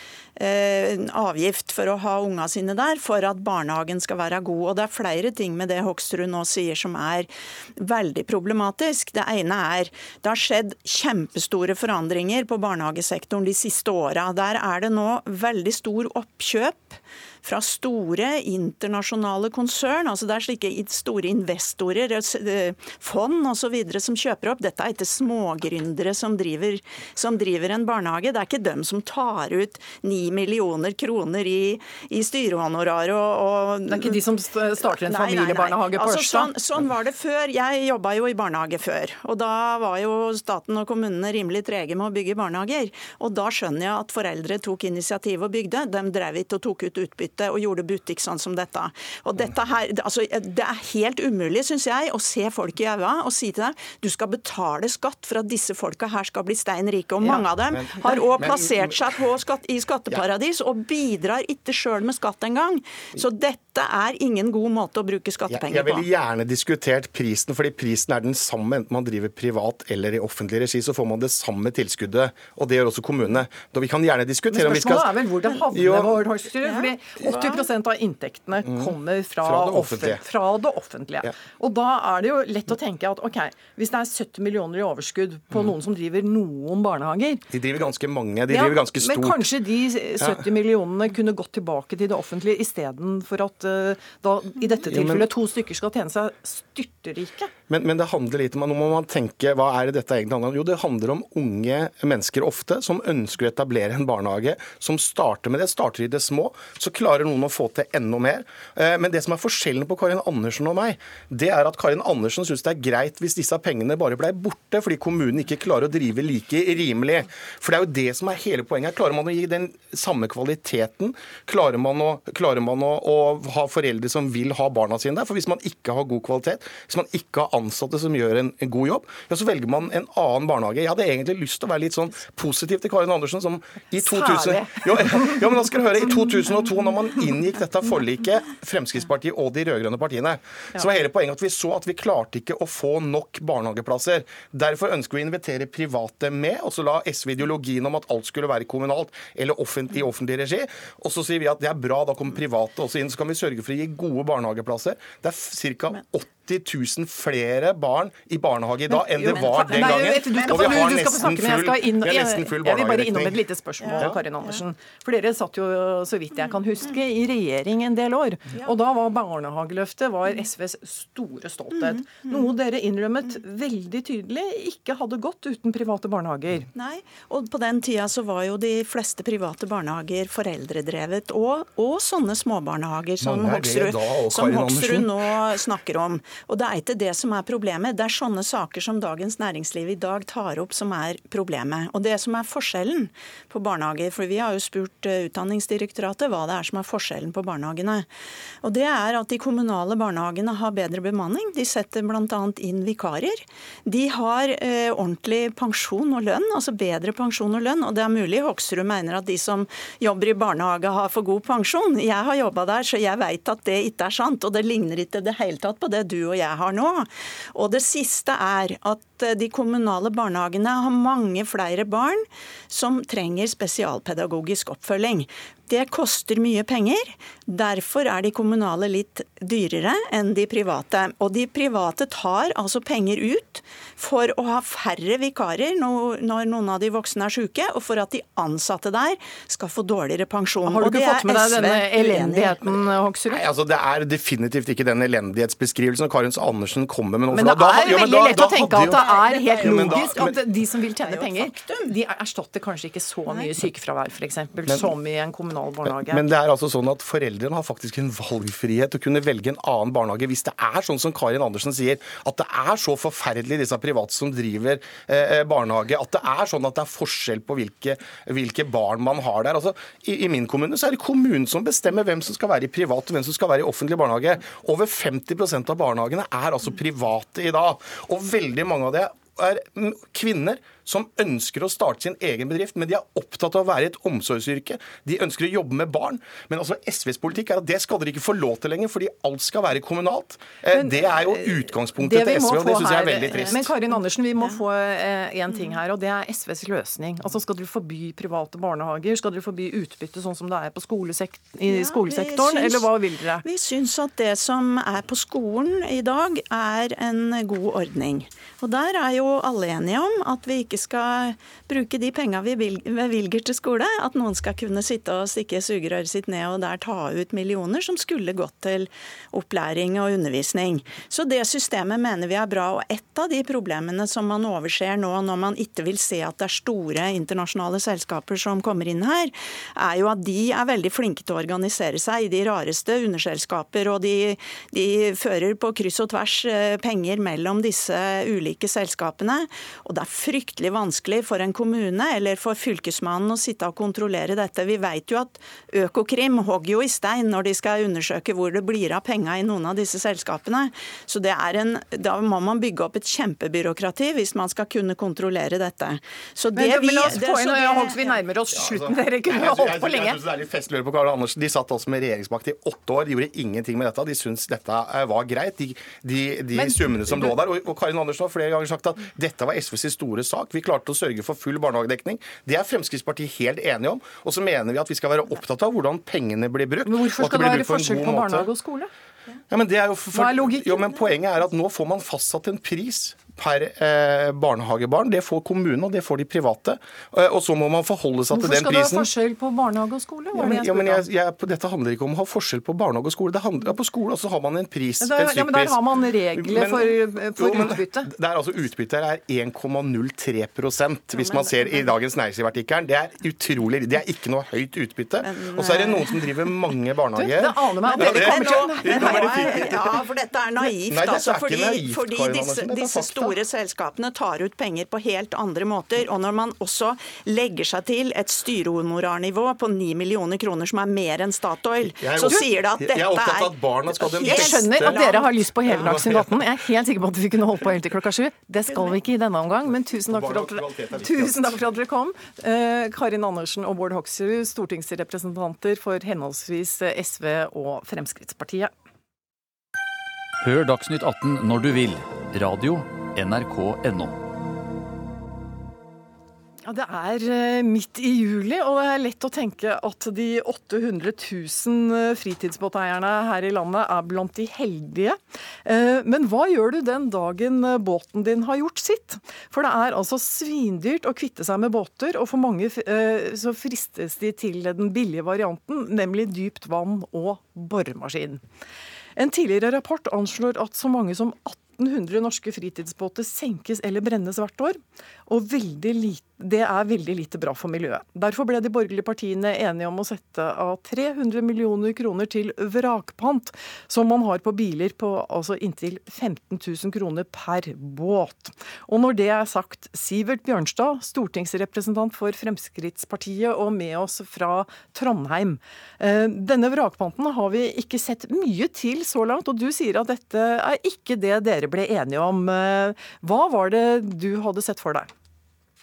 eh, avgift for å ha unga sine der, for at barnehagen skal være god. Og det er flere ting med det Hoksrud nå sier som er veldig problematisk. Det ene er det har skjedd kjempestore forandringer endringer på barnehagesektoren de siste åra. Der er det nå veldig stor oppkjøp fra store internasjonale konsern. altså Det er slike store investorer, eh, fond osv. som kjøper opp. Dette er ikke smågründere som driver, som driver en barnehage. Det er ikke dem som tar ut ni millioner kroner i, i styrehonorar og, og, Det er ikke de som starter en familiebarnehage på altså, Sånn, sånn var det før. Jeg jobba jo i barnehage før. Og da var jo staten og kommunene rimelig trege med å bygge barnehager. Og da skjønner jeg at foreldre tok initiativ og bygde. De drev ikke og tok ut utbytte utbytte og gjorde butikk sånn som dette. Og dette her, altså, Det er helt umulig, syns jeg, å se folk i øynene og si til dem du skal betale skatt for at disse folka her skal bli stein rike. Og mange av dem har òg plassert seg på skatt, i skatteparadis og bidrar ikke sjøl med skatt engang. Så dette er ingen god måte å bruke skattepenger på. Jeg ville gjerne diskutert prisen, fordi prisen er den samme enten man driver privat eller i offentlig regi. Så får man det samme tilskuddet, og det gjør også kommunene. Da vi kan gjerne diskutere om vi skal Spørsmålet er vel hvor det havner, Fordi 80 av inntektene mm. kommer fra, fra, det offentlige. Fra det offentlige. Ja. Og da er det jo lett å tenke at ok, hvis det er 70 millioner i overskudd på mm. noen som driver noen barnehager De driver ganske mange, de driver ganske stort. Men kanskje de 70 millionene kunne gått tilbake til det offentlige istedenfor at uh, da i dette tilfellet to stykker skal tjene seg styrterike? Men, men, det handler litt om nå må man tenke, hva er det dette egentlig handler om? Jo, det handler om unge mennesker ofte som ønsker å etablere en barnehage, som starter med det. Starter i det små. Så klarer noen å få til enda mer. Eh, men det som er forskjellen på Karin Andersen og meg, det er at Karin Andersen syns det er greit hvis disse pengene bare ble borte fordi kommunen ikke klarer å drive like rimelig. For det er jo det som er hele poenget. Klarer man å gi den samme kvaliteten? Klarer man å, klarer man å, å ha foreldre som vil ha barna sine der? For hvis man ikke har god kvalitet, hvis man ikke har ansatte som gjør en, en, god jobb, ja, så velger man en annen barnehage. Jeg hadde egentlig lyst til å være litt sånn positiv til Karin Andersen, som i 2000 jo, ja, men da skal du høre, I 2002, når man inngikk dette forliket, Fremskrittspartiet og de rød-grønne partiene, så var hele poenget at vi så at vi klarte ikke å få nok barnehageplasser. Derfor ønsker vi å invitere private med, og så la SV ideologien om at alt skulle være kommunalt eller offentlig, i offentlig regi. Og så sier vi at det er bra, da kommer private også inn. Så kan vi sørge for å gi gode barnehageplasser. Det er ca. 80 000 flere barn i barnehage i dag enn det var den gangen. Og vi har nesten full, barnehagedekning. Jeg vil bare innom et lite spørsmål. Karin Andersen. For dere satt jo, så vidt jeg kan huske, i regjering en del år. Og da var barnehageløftet var SVs store stolthet. Mm, mm. Noe dere innrømmet veldig tydelig ikke hadde gått uten private barnehager. Nei, og på den tida så var jo de fleste private barnehager foreldredrevet. Og, og sånne småbarnehager som Hoksrud, som Hoksrud nå snakker om. Og det er ikke det som er problemet. Det er sånne saker som Dagens Næringsliv i dag tar opp som er problemet. Og det som er forskjellen på barnehager, for vi har jo spurt eh, Utdanningsdirektoratet hva det er som er forskjellen på barnehagene. Og det er at de kommunale barnehagene har bedre bemanning. De setter bl.a. inn vikarer. De har eh, ordentlig pensjon og lønn, altså bedre pensjon og lønn. Og det er mulig Hoksrud mener at de som jobber i barnehage har for god pensjon. Jeg har jobba der, så jeg veit at det ikke er sant. Og det ligner ikke det hele tatt på det du og jeg har nå. Og det siste er at eh, de kommunale barnehagene har mange flere barn som trenger spesialpedagogisk oppfølging. Det koster mye penger. Derfor er de kommunale litt dyrere enn de private. Og de private tar altså penger ut for å ha færre vikarer når, noen av de voksne er syke, og for at de ansatte der skal få dårligere pensjon. Har du ikke fått med deg denne elendigheten, Hoksrud? Nei, altså Det er definitivt ikke den elendighetsbeskrivelsen Karin Andersen kommer med nå. Men det er veldig da, lett da, å tenke at det er helt logisk men, at de som vil tjene penger, de erstatter kanskje ikke så mye sykefravær f.eks. som i en kommunal barnehage. Men, det er altså sånn at foreldrene har faktisk en valgfrihet til å kunne velge en annen barnehage. Hvis det er sånn som Karin Andersen sier, at det er så forferdelig disse private som driver eh, barnehage, at det er sånn at det er forskjell på hvilke, hvilke barn man har der. Altså, i, i, min kommune så er det kommunen som bestemmer hvem som skal være i privat og hvem som skal være i offentlig barnehage. Over 50% av barnehagene er altså private i dag. Og veldig mange av det er kvinner som ønsker å starte sin egen bedrift, men de er opptatt av å være i et omsorgsyrke. De ønsker å jobbe med barn. Men altså SVs politikk er at det skal dere ikke få lov til lenger, fordi alt skal være kommunalt. Eh, men, det er jo eh, utgangspunktet til SV, og det syns jeg er veldig trist. Men Karin Andersen, vi må få én eh, ting her, og det er SVs løsning. Altså Skal dere forby private barnehager? Skal dere forby utbytte sånn som det er på skolesekt i ja, skolesektoren, syns, eller hva vil dere? Vi syns at det som er på skolen i dag, er en god ordning. Og der er jo alle enige om at vi ikke skal bruke de penga vi bevilger til skole. At noen skal kunne sitte og stikke sugerøret sitt ned og der ta ut millioner som skulle gått til opplæring og undervisning. Så det systemet mener vi er bra. Og et av de problemene som man overser nå når man ikke vil se at det er store internasjonale selskaper som kommer inn her, er jo at de er veldig flinke til å organisere seg i de rareste underselskaper. Og de, de fører på kryss og tvers eh, penger mellom disse ulike selskapene. Og det er fryktelig vanskelig for en kommune eller for Fylkesmannen å sitte og kontrollere dette. Vi vet jo at Økokrim hogger jo i stein når de skal undersøke hvor det blir av penga i noen av disse selskapene. Så det er en, da må man bygge opp et kjempebyråkrati hvis man skal kunne kontrollere dette. Så det men, vi, men la oss få inn, det, vi nærmer oss slutten. Ja, altså, Dere kunne holdt på lenge. Jeg, jeg, jeg, det er litt på Karl Andersen. De satt altså med regjeringsmakt i åtte år, de gjorde ingenting med dette. De syntes dette eh, var greit, de, de, de men, summene som lå der. Og, og Karin Andersen har flere ganger sagt at dette var SVs store sak. Vi klarte å sørge for full barnehagedekning. Det er Fremskrittspartiet helt enige om. Og så mener vi at vi skal være opptatt av hvordan pengene blir brukt. Men hvorfor skal det være forskjell på barnehage og skole? Ja, men det er jo for, Hva er logikken? Jo, men Poenget er at nå får man fastsatt en pris per eh, barnehagebarn. Det får kommunene, og det får de private. Eh, og så må man forholde seg Hvorfor til den prisen. Hvorfor skal det ha forskjell på barnehage og skole? Ja, men, ja, men jeg, jeg, dette handler ikke om å ha forskjell på barnehage og skole. Det handler, ja, På skole så har man en pris. Der, ja, men der har man regler men, for, for jo, utbytte. Det er altså Utbyttet er 1,03% hvis man ser i Dagens Næringsliv-artikkelen. Det er utrolig. Det er ikke noe høyt utbytte. Og så er det noen som driver mange barnehager. Du, det aner meg dere kommer til Ja, for dette er naivt. Nei, altså, fordi, naivt, fordi disse, disse store selskapene tar ut penger på helt andre måter. Og når man også legger seg til et styrehonorarnivå på 9 millioner kroner, som er mer enn Statoil, så sier det at dette er Jeg er opptatt av at barna skal den Jeg skjønner at dere har lyst på hele Dagsnytt 18. Jeg er helt sikker på at vi kunne holdt på helt til klokka sju. Det skal vi ikke i denne omgang, men tusen takk for at, tusen takk for at dere kom. Uh, Karin Andersen og Bård Hoksrud, stortingsrepresentanter for henholdsvis SV og Fremskrittspartiet. Hør Dagsnytt 18 når du vil. Radio nrk.no. Ja, Det er eh, midt i juli, og det er lett å tenke at de 800 000 eh, fritidsbåteierne her i landet er blant de heldige. Eh, men hva gjør du den dagen båten din har gjort sitt? For det er altså svindyrt å kvitte seg med båter, og for mange så fristes de til den billige varianten, nemlig dypt vann og boremaskin. En tidligere rapport anslår at så mange som 18 1800 norske fritidsbåter senkes eller brennes hvert år. Og lite, det er veldig lite bra for miljøet. Derfor ble de borgerlige partiene enige om å sette av 300 millioner kroner til vrakpant, som man har på biler på altså inntil 15 000 kroner per båt. Og når det er sagt, Sivert Bjørnstad, stortingsrepresentant for Fremskrittspartiet og med oss fra Trondheim. Eh, denne vrakpanten har vi ikke sett mye til så langt, og du sier at dette er ikke det dere ble enige om. Eh, hva var det du hadde sett for deg?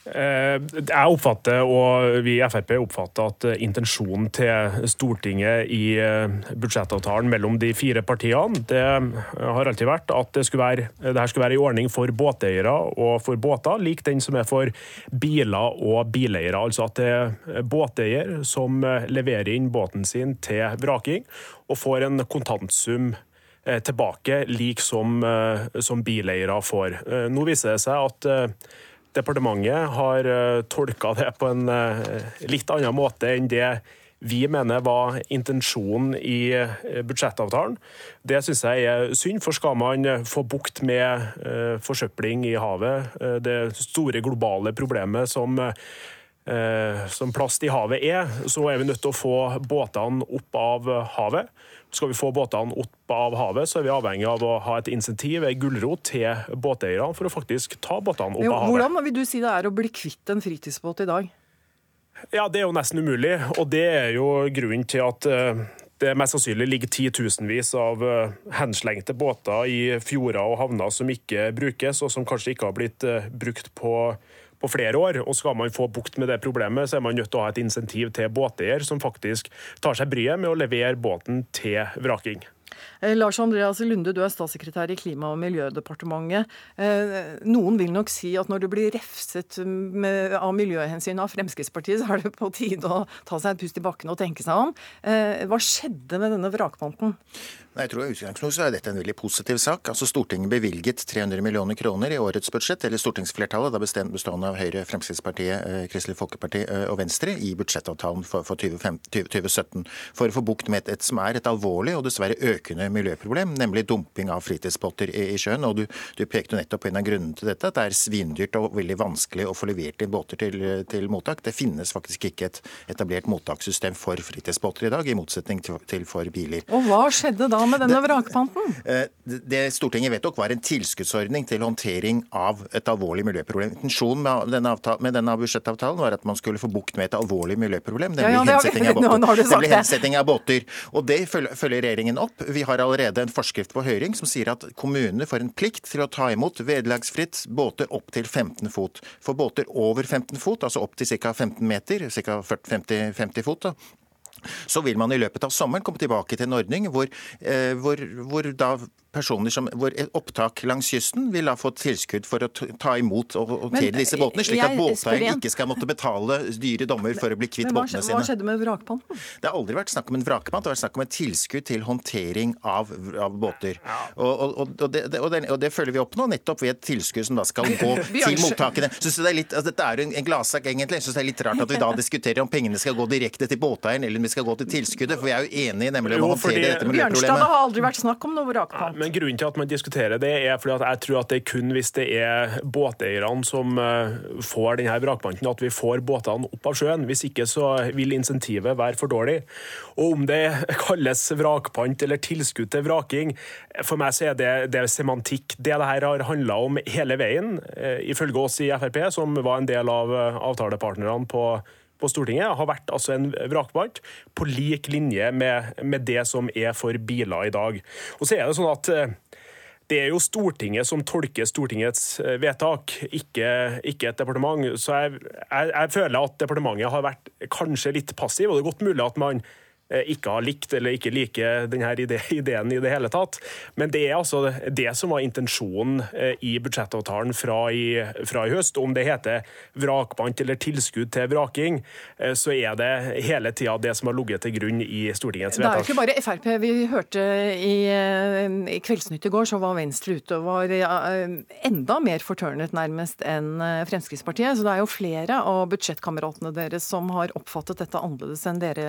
Eh, jeg oppfatter, og vi i Frp oppfatter at intensjonen til Stortinget i eh, budsjettavtalen mellom de fire partiene, det har alltid vært at det skulle være, det her skulle være en ordning for båteiere og for båter, lik den som er for biler og bileiere. Altså at det er båteier som leverer inn båten sin til vraking og får en kontantsum Eh, tilbake, lik som, eh, som bileiere får. Eh, nå viser det seg at departementet har tolka det på en litt annen måte enn det vi mener var intensjonen i budsjettavtalen. Det syns jeg er synd, for skal man få bukt med forsøpling i havet, det store globale problemet som som plast i havet er, så er vi nødt til å få båtene opp av havet. Skal vi få båtene opp av havet, så er vi avhengig av å ha et insentiv, en gulrot, til båteierne for å faktisk ta båtene opp av havet. Hvordan vil du si det er å bli kvitt en fritidsbåt i dag? Ja, Det er jo nesten umulig, og det er jo grunnen til at eh, det mest sannsynlig ligger titusenvis av eh, henslengte båter i fjorder og havner som ikke brukes, og som kanskje ikke har blitt eh, brukt på på flere år. og Skal man få bukt med det problemet, så er man nødt til å ha et insentiv til båteier som faktisk tar seg bryet med å levere båten til vraking. Eh, Lars Andreas Lunde, du er statssekretær i Klima- og miljødepartementet. Eh, noen vil nok si at når du blir refset av miljøhensyn av Fremskrittspartiet, så er det på tide å ta seg et pust i bakken og tenke seg om. Eh, hva skjedde med denne vrakpanten? Jeg tror utgangspunktet er dette en veldig positiv sak. Altså Stortinget bevilget 300 millioner kroner i årets budsjett, eller stortingsflertallet, da bestående av Høyre, Fremskrittspartiet, Kristelig Folkeparti og Venstre, i budsjettavtalen for, for 2015, 2017, for å få bukt med et, som er et alvorlig og dessverre økende miljøproblem, nemlig dumping av fritidsbåter i, i sjøen. og Du, du pekte nettopp på en av grunnene til dette, at det er svindyrt og veldig vanskelig å få levert inn båter til, til mottak. Det finnes faktisk ikke et etablert mottakssystem for fritidsbåter i dag, i motsetning til, til for biler. Og hva skjedde da med denne vrakpanten? Det, det Stortinget vedtok, var en tilskuddsordning til håndtering av et alvorlig miljøproblem. Intensjonen med denne, med denne budsjettavtalen var at man skulle få bukt med et alvorlig miljøproblem, nemlig ja, ja, hensetting av båter. Nemlig hensetting av båter. Og Det følger regjeringen opp. Vi har allerede en forskrift på høring som sier at kommunene får en plikt til å ta imot vederlagsfritt båter opp til 15 fot. For båter over 15 fot, altså opp til ca. 15 meter, ca. 50, 50 fot, da, så vil man i løpet av sommeren komme tilbake til en ordning hvor, eh, hvor, hvor da personer som, hvor opptak langs kysten vil ha fått tilskudd for å ta imot og håndtere disse båtene, slik at båteier ikke skal måtte betale dyre dommer for å bli kvitt hva, båtene sine. Hva skjedde med vrakpanten? Det har aldri vært snakk om en vrakpant, det har vært snakk om et tilskudd til håndtering av, av båter. Og, og, og, det, og, det, og, det, følger vi opp nå, nettopp ved et tilskudd som da skal gå til mottakene. Synes det er litt, altså, Dette er en, en gladsak, egentlig. Jeg synes det er litt rart at vi da diskuterer om pengene skal gå direkte til båteieren eller om vi skal gå til tilskuddet, for vi er jo enige nemlig om å håndtere dette miljøproblemet. Bjørnstad, det har aldri vært snakk om noe vrakpant. Men grunnen til at man diskuterer det, er fordi at jeg tror at det er kun hvis det er båteierne som eh, får denne vrakpanten, at vi får båtene opp av sjøen. Hvis ikke så vil insentivet være for dårlig. Og om det kalles vrakpant eller tilskudd til vraking, for meg så er det, det er semantikk. Det det her har handla om hele veien, eh, ifølge oss i Frp, som var en del av eh, avtalepartnerne på på Stortinget har vært altså en vrakpant på lik linje med, med, det som er for biler i dag. Og så er det sånn at det er jo Stortinget som tolker Stortingets eh, vedtak, ikke, ikke et departement. Så jeg, jeg, jeg, føler at departementet har vært kanskje litt passiv, og det er godt mulig at man Eh, ikke har likt eller ikke liker denne ideen i det hele tatt. Men det er altså det som var intensjonen eh, i budsjettavtalen fra i, fra i høst. Om det heter vrakpant eller tilskudd til vraking, eh, så er det hele tida det som har ligget til grunn i Stortingets vedtak. Det er ikke bare Frp. Vi hørte i, i Kveldsnytt i går, så var Venstre ute og var enda mer fortørnet nærmest enn Fremskrittspartiet. Så det er jo flere av budsjettkameratene deres som har oppfattet dette annerledes enn dere,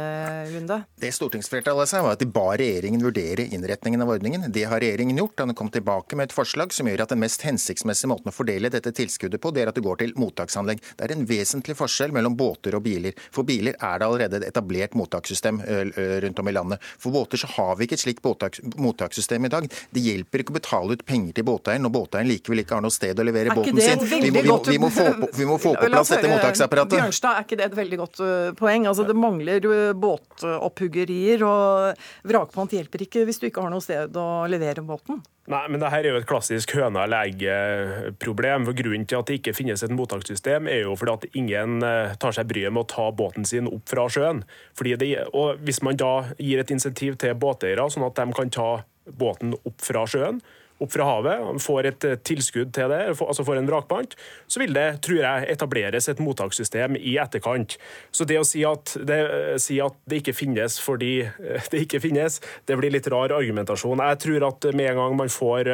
Lunde. Det stortingsflertallet sa, var at de ba regjeringen vurdere innretningen av ordningen. Det har regjeringen gjort. Han kom tilbake med et forslag som gjør at den mest hensiktsmessige måten å fordele dette tilskuddet på, det er at det går til mottaksanlegg. Det er en vesentlig forskjell mellom båter og biler. For biler er det allerede et etablert mottakssystem rundt om i landet. For båter så har vi ikke et slikt mottakssystem i dag. Det hjelper ikke å betale ut penger til båteieren når båteieren likevel ikke har noe sted å levere båten sin. Vi må, vi, må, vi, må få, vi må få på plass dette mottaksapparatet. Bjørnstad, er ikke det et veldig godt poeng? Altså, det mangler båtopphugging opphuggerier, og vrakpant hjelper ikke hvis du ikke har noe sted å levere båten. Nei, men det her er jo et klassisk høna eller egg-problem. Grunnen til at det ikke finnes et mottakssystem, er jo fordi at ingen eh, tar seg bryet med å ta båten sin opp fra sjøen. Det, og Hvis man da gir et insentiv til båteiere, sånn at de kan ta båten opp fra sjøen, opp fra havet, får et eh, tilskudd til det, altså får en vrakpant, så vil det, tror jeg, etableres et mottakssystem i etterkant. Så det å si at det, eh, si at det ikke finnes fordi eh, det ikke finnes, det blir litt rar argumentasjon. Jeg tror at med en gang man får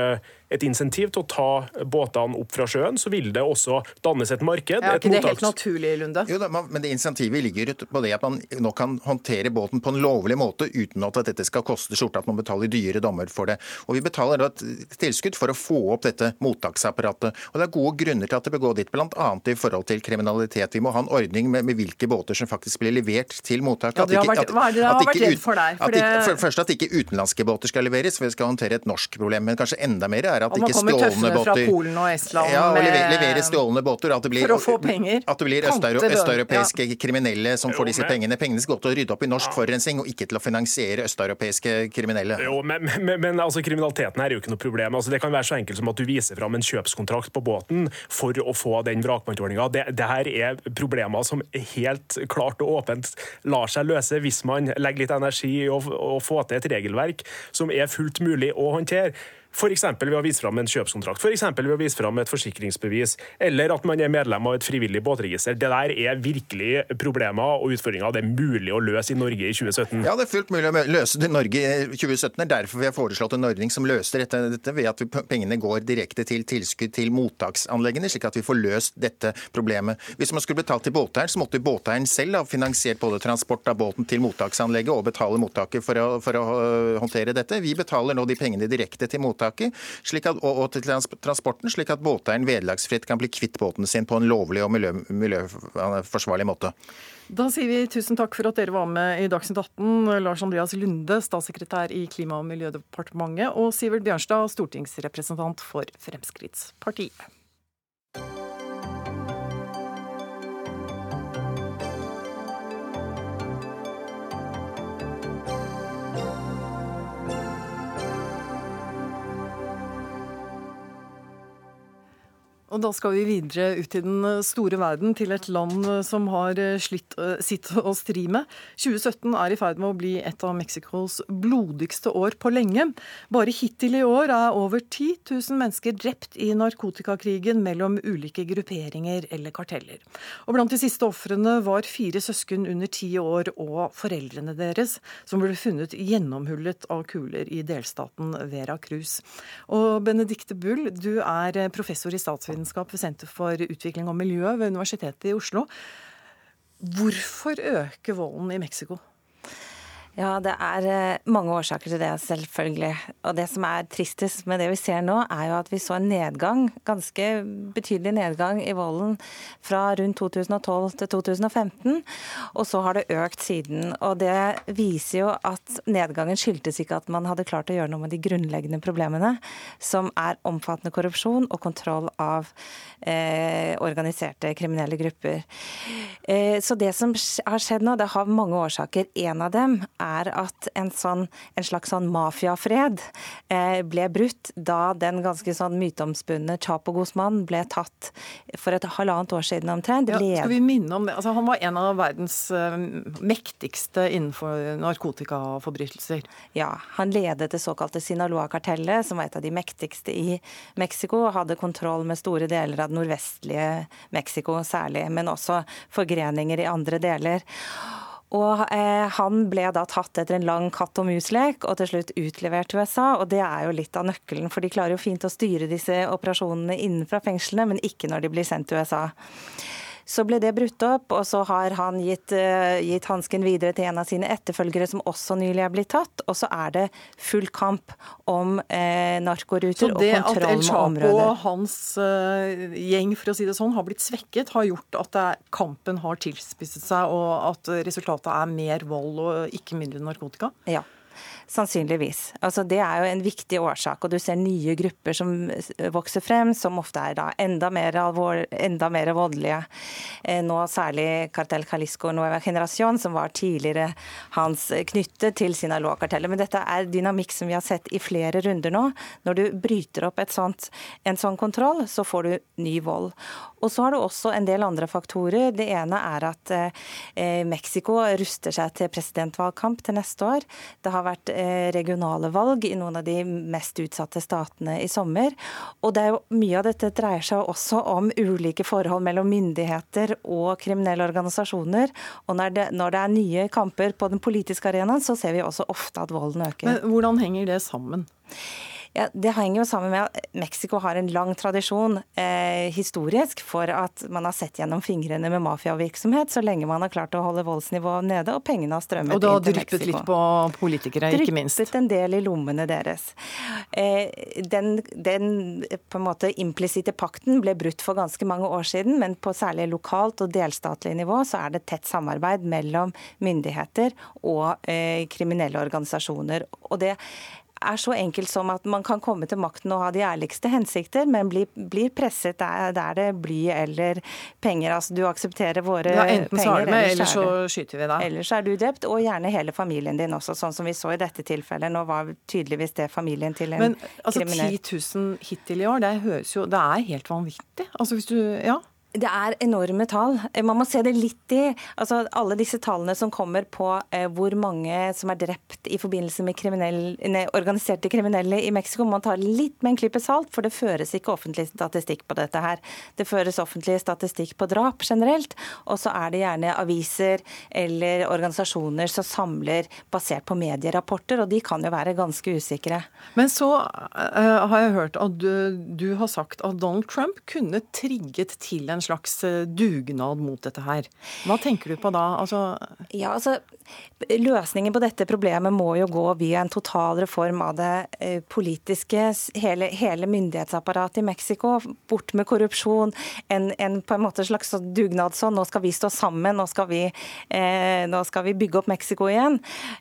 et insentiv til å ta båtene opp fra sjøen, så vil det også dannes et marked. Er ikke det helt naturlig, Lunde? Jo da, men det insentivet ligger på det at man nå kan håndtere båten på en lovlig måte uten at dette skal koste skjorta, at man betaler dyre dommer for det. Og Vi betaler da et tilskudd for å få opp dette mottaksapparatet. Og Det er gode grunner til at det bør gå dit, bl.a. i forhold til kriminalitet. Vi må ha en ordning med, med hvilke båter som faktisk blir levert til mottak. Ja, vært, hva er det dere har vært redd for der? For, det... for, først at ikke utenlandske båter skal leveres, for vi skal håndtere et norsk problem. Men kanskje enda mer er at ikke stjålne båter Polen og Estland ja, og levere, levere stjålne båter. At det blir, for å få penger. At det blir østeuropeiske ja. kriminelle som får disse pengene. Pengene skal gå til å rydde opp i norsk ja. forurensning, og ikke til å finansiere østeuropeiske kriminelle. Jo, men, men, men altså, kriminaliteten her er jo ikke noe problem. Altså, det kan være så enkelt som at du viser fram en kjøpskontrakt på båten for å få den vrakpantordninga. Det, det her er problemer som helt klart og åpent lar seg løse hvis man legger litt energi i å, å få til et regelverk som er fullt mulig å håndtere. F.eks. ved å vise fram en kjøpskontrakt, f.eks. ved å vise fram et forsikringsbevis, eller at man er medlem av et frivillig båtregister. Det der er virkelig problemer og utfordringer det er mulig å løse i Norge i 2017. Ja, det er fullt mulig å løse det i Norge i 2017. Det er derfor vi har foreslått en ordning som løser dette, dette ved at pengene går direkte til tilskudd til mottaksanleggene, slik at vi får løst dette problemet. Hvis man skulle betalt til båteieren, så måtte båteieren selv ha finansiert både transport av båten til mottaksanlegget og betale mottaket for å, for å håndtere dette. Vi betaler nå de pengene direkte til mottaket at, og, og, til transporten, slik at båteieren vederlagsfritt kan bli kvitt båten sin på en lovlig og miljø, miljøforsvarlig måte. Da sier vi tusen takk for at dere var med i Dagsnytt 18. Lars Andreas Lunde, statssekretær i Klima- og miljødepartementet, og Sivert Bjørnstad, stortingsrepresentant for Fremskrittspartiet. Og da skal vi videre ut i den store verden, til et land som har slitt eh, sitt å stri med. 2017 er i ferd med å bli et av Mexicos blodigste år på lenge. Bare hittil i år er over 10 000 mennesker drept i narkotikakrigen mellom ulike grupperinger eller karteller. Og blant de siste ofrene var fire søsken under ti år og foreldrene deres, som ble funnet gjennomhullet av kuler i delstaten Vera Cruz. Og Benedicte Bull, du er professor i statsvitenskap statsvitenskap ved Senter for utvikling og miljø ved Universitetet i Oslo. Hvorfor øker volden i Mexico? Ja, det er eh, mange årsaker til det, selvfølgelig. Og det som er tristest med det vi ser nå, er jo at vi så en nedgang, ganske betydelig nedgang i volden fra rundt 2012 til 2015. Og så har det økt siden. Og det viser jo at nedgangen skyldtes ikke at man hadde klart å gjøre noe med de grunnleggende problemene, som er omfattende korrupsjon og kontroll av eh, organiserte kriminelle grupper. Eh, så det som har skjedd nå, det har mange årsaker. En av dem er at en, sånn, en slags sånn mafiafred eh, ble brutt da den ganske sånn myteomspunne Chapo Guzman ble tatt for et halvannet år siden omtrent. Ja, skal vi minne om det? Altså, han var en av verdens uh, mektigste innenfor narkotikaforbrytelser. Ja, han ledet det såkalte Sinaloa-kartellet, som var et av de mektigste i Mexico, og hadde kontroll med store deler av det nordvestlige Mexico særlig, men også forgreninger i andre deler. Og eh, Han ble da tatt etter en lang katt og mus-lek og til slutt utlevert til USA. og Det er jo litt av nøkkelen, for de klarer jo fint å styre disse operasjonene innenfra fengslene, men ikke når de blir sendt til USA. Så ble det brutt opp, og så har han gitt, uh, gitt hansken videre til en av sine etterfølgere som også nylig er blitt tatt. Og så er det full kamp om uh, narkoruter og kontroll med områder. Så det at El Chapo og hans uh, gjeng for å si det sånn, har blitt svekket, har gjort at er, kampen har tilspisset seg, og at resultatet er mer vold og ikke mindre narkotika? Ja. Sannsynligvis. Altså, det er jo en viktig årsak. Og du ser nye grupper som vokser frem, som ofte er da enda mer, alvor, enda mer voldelige. Eh, nå særlig Cartel Calisco Nueva Generación, som var tidligere hans knyttet til Sinaloa-kartellet. Men dette er dynamikk som vi har sett i flere runder nå. Når du bryter opp sånt, en sånn kontroll, så får du ny vold. Og så har du også en del andre faktorer. Det ene er at eh, Mexico ruster seg til presidentvalgkamp til neste år. Det har vært eh, regionale valg i noen av de mest utsatte statene i sommer. Og det er jo, mye av dette dreier seg også om ulike forhold mellom myndigheter og kriminelle organisasjoner. Og når det, når det er nye kamper på den politiske arenaen, så ser vi også ofte at volden øker. Men hvordan henger det sammen? Ja, Det henger jo sammen med at Mexico har en lang tradisjon eh, historisk for at man har sett gjennom fingrene med mafiavirksomhet så lenge man har klart å holde voldsnivået nede og pengene har strømmet inn til Mexico. Og det har dryppet litt på politikere, dryppet ikke minst? Dryppet en del i lommene deres. Eh, den, den på en måte implisitte pakten ble brutt for ganske mange år siden, men på særlig lokalt og delstatlig nivå så er det tett samarbeid mellom myndigheter og eh, kriminelle organisasjoner. Og det er så enkelt som at man kan komme til makten og ha de ærligste hensikter, men blir, blir presset der, der, det bly eller penger. Altså du aksepterer våre ja, enten penger, så har du med, eller så skyter vi deg. Ellers er du drept, og gjerne hele familien din også, sånn som vi så i dette tilfellet. Nå var tydeligvis det familien til en men, altså, kriminell. Men altså 10 000 hittil i år, det høres jo Det er helt vanvittig. Altså hvis du Ja. Det er enorme tall. Man må se det litt i altså alle disse tallene som kommer på eh, hvor mange som er drept i forbindelse med kriminell, ne, organiserte kriminelle i Mexico. Man tar litt med en klype salt, for det føres ikke offentlig statistikk på dette her. Det føres offentlig statistikk på drap generelt, og så er det gjerne aviser eller organisasjoner som samler basert på medierapporter, og de kan jo være ganske usikre. Men så uh, har jeg hørt at du, du har sagt at Donald Trump kunne trigget til en slags eh, dugnad mot dette her. Hva tenker du på da? Altså... Ja, altså, Løsningen på dette problemet må jo gå via en total reform av det eh, politiske, hele, hele myndighetsapparatet i Mexico. Bort med korrupsjon. En, en på en måte slags dugnad sånn. Nå skal vi stå sammen, nå skal vi, eh, nå skal vi bygge opp Mexico igjen.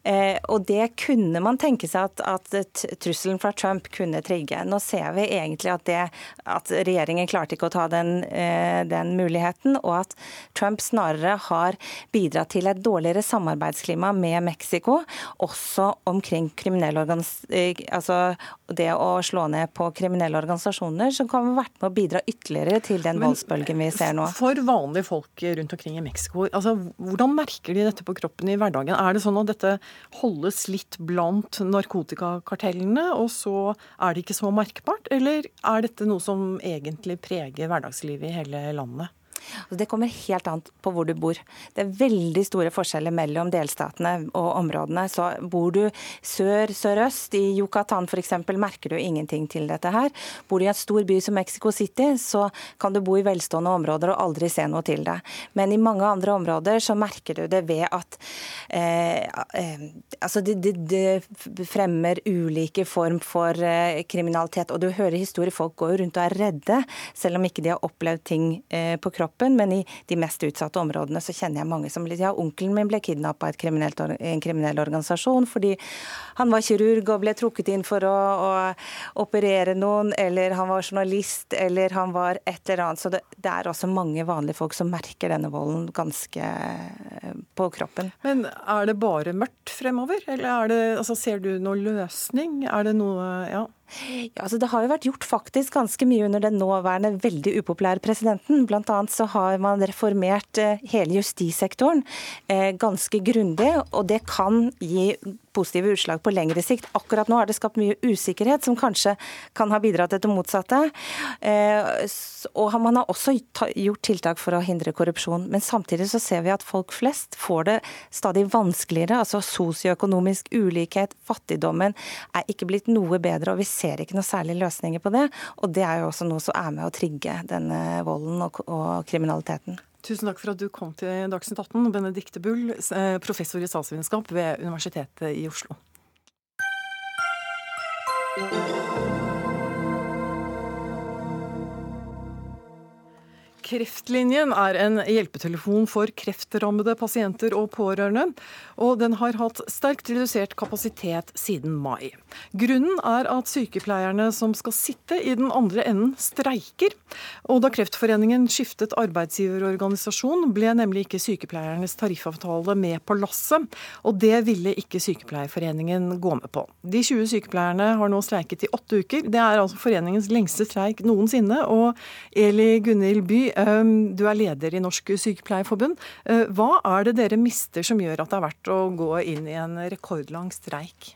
Eh, og det kunne man tenke seg at, at trusselen fra Trump kunne trigge. Nå ser vi egentlig at, det, at regjeringen klarte ikke å ta den, eh, den muligheten, og at Trump snarere har bidratt til et dårligere samarbeidsklima med Mexico, også omkring eh, altså det å slå ned på kriminelle organisasjoner, som kan vært med å bidra ytterligere til den voldsbølgen vi ser nå. For vanlige folk rundt omkring i Mexico, altså, hvordan merker de dette på kroppen i hverdagen? Er det sånn at dette holdes litt blant narkotikakartellene, og så er det ikke så merkbart? Eller er dette noe som egentlig preger hverdagslivet i hele landet? Det kommer helt an på hvor du bor. Det er veldig store forskjeller mellom delstatene og områdene. Så bor du sør, sørøst, i Yucatan f.eks., merker du ingenting til dette her. Bor du i en stor by som Mexico City, så kan du bo i velstående områder og aldri se noe til det. Men i mange andre områder så merker du det ved at eh, eh, altså det, det, det, fremmer ulike form for eh, kriminalitet. Og du hører historier, folk går rundt og er redde, selv om ikke de har opplevd ting eh, på kroppen kroppen, men i de mest utsatte områdene så kjenner jeg mange som Ja, onkelen min ble kidnappa i en kriminell organisasjon fordi han var kirurg og ble trukket inn for å, å operere noen, eller han var journalist, eller han var et eller annet. Så det, det er også mange vanlige folk som merker denne volden ganske eh, på kroppen. Men er det bare mørkt fremover, eller det, altså, ser du noen løsning? Er det noe Ja. Ja, altså Det har jo vært gjort faktisk ganske mye under den nåværende veldig upopulære presidenten. Blant annet så har man reformert eh, hele justissektoren eh, ganske grundig, og det kan gi positive utslag på lengre sikt. Akkurat nå har det skapt mye usikkerhet, som kanskje kan ha bidratt til det motsatte. Eh, og man har også gjort tiltak for å hindre korrupsjon. Men samtidig så ser vi at folk flest får det stadig vanskeligere. Altså sosioøkonomisk ulikhet, fattigdommen er ikke blitt noe bedre, og vi ser ikke noe særlig løsninger på det. Og det er jo også noe som er med å trigge denne volden og, kriminaliteten. Tusen takk for at du kom til Dagsnytt 18, Benedicte Bull, eh, professor i statsvitenskap ved Universitetet i Oslo. Kreftlinjen er en hjelpetelefon for kreftrammede pasienter og pårørende, og den har hatt sterkt redusert kapasitet siden mai. Grunnen er at sykepleierne som skal sitte i den andre enden, streiker. Og da Kreftforeningen skiftet arbeidsgiverorganisasjon, ble nemlig ikke sykepleiernes tariffavtale med på lasset, og det ville ikke Sykepleierforeningen gå med på. De 20 sykepleierne har nå streiket i åtte uker. Det er altså foreningens lengste streik noensinne. Og Eli Gunhild By, du er leder i Norsk Sykepleierforbund. Eh, hva er det dere mister som gjør at det er verdt å gå inn i en rekordlang streik?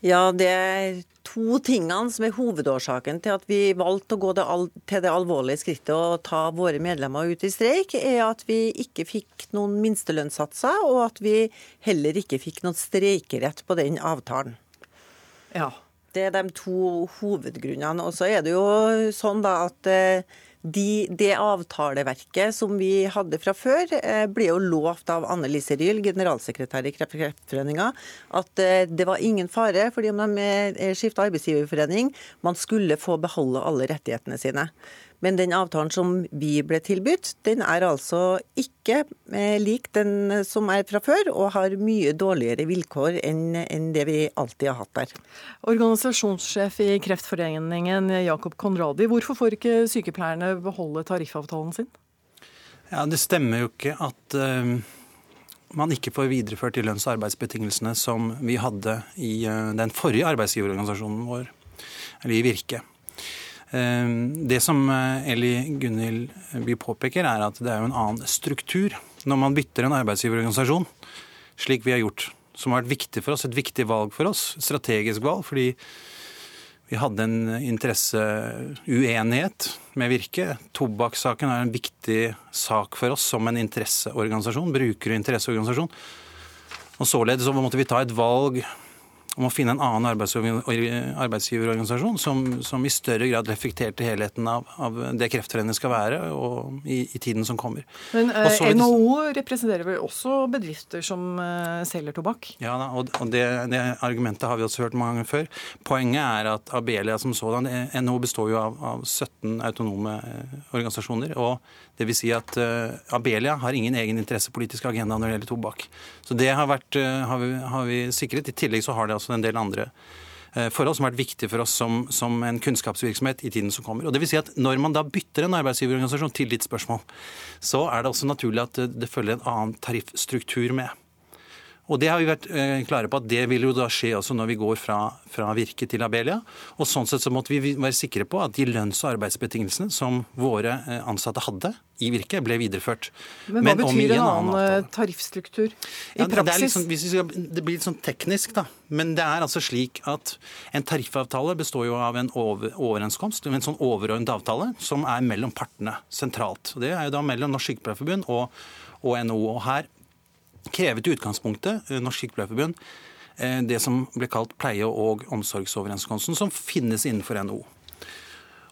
Ja, det er to tingene som er hovedårsaken til at vi valgte å gå til det alvorlige skrittet å ta våre medlemmer ut i streik, er at vi ikke fikk noen minstelønnssatser, og at vi heller ikke fikk noen streikerett på den avtalen. Ja. Det er de to hovedgrunnene. Og så er det jo sånn da at eh, de, det avtaleverket som vi hadde fra før, eh, ble jo lovt av Anne Lise Ryel, generalsekretær i Kreftforeninga, at eh, det var ingen fare fordi om de eh, skifta arbeidsgiverforening, man skulle få beholde alle rettighetene sine. Men den avtalen som vi ble tilbudt, den er altså ikke eh, lik den som er fra før, og har mye dårligere vilkår enn det vi alltid har hatt der. Organisasjonssjef i Kreftforeningen Jakob Konradi, hvorfor får ikke sykepleierne beholde tariffavtalen sin? Ja, Det stemmer jo ikke at uh, man ikke får videreført de lønns- og arbeidsbetingelsene som vi hadde i uh, den forrige arbeidsgiverorganisasjonen vår, eller i Virke. Det som Eli Gunhild By påpeker, er at det er jo en annen struktur når man bytter en arbeidsgiverorganisasjon, slik vi har gjort, som har vært viktig for oss, et viktig valg for oss, strategisk valg, fordi vi hadde en interesseuenighet med Virke. Tobakkssaken er en viktig sak for oss som en interesseorganisasjon, bruker- og interesseorganisasjon. Og Således så måtte vi ta et valg om å finne en annen arbeidsgiverorganisasjon som, som i større grad reflekterte helheten av, av det Kreftforeningen skal være og i, i, tiden som kommer. Men eh, NHO representerer vel også bedrifter som eh, selger tobakk? Ja, og, og det, det, argumentet har vi også hørt mange ganger før. Poenget er at Abelia som sådan NHO består jo av, av 17 autonome eh, organisasjoner. og det vil si at uh, Abelia har ingen egen interessepolitisk agenda når det gjelder tobakk. Så det har, vært, uh, har, vi, har, vi, sikret. I tillegg så har det altså en del andre uh, forhold som har vært viktige for oss som, som, en kunnskapsvirksomhet i tiden som kommer. Og det vil si at Når man da bytter en arbeidsgiverorganisasjon til ditt spørsmål, så er det også naturlig at det følger en annen tariffstruktur med. Og det har vi vært eh, klare på at det vil jo da skje også når vi går fra, fra Virke til Abelia. Og sånn sett så måtte vi være sikre på at de lønns- og arbeidsbetingelsene som våre eh, ansatte hadde i Virke, ble videreført. Men hva Men betyr en annen, annen eh, tariffstruktur i ja, praksis? Det, liksom, det, blir litt sånn teknisk, da. Men det er altså slik at en tariffavtale består jo av en over, overenskomst, en sånn overordnet avtale, som er mellom partene sentralt. Og det er jo da mellom Norsk Sykepleierforbund og, og NHO. Og her krevet i utgangspunktet eh, Norsk Sykepleierforbund eh, det som ble kalt pleie- og omsorgsoverenskomsten, som finnes innenfor NHO.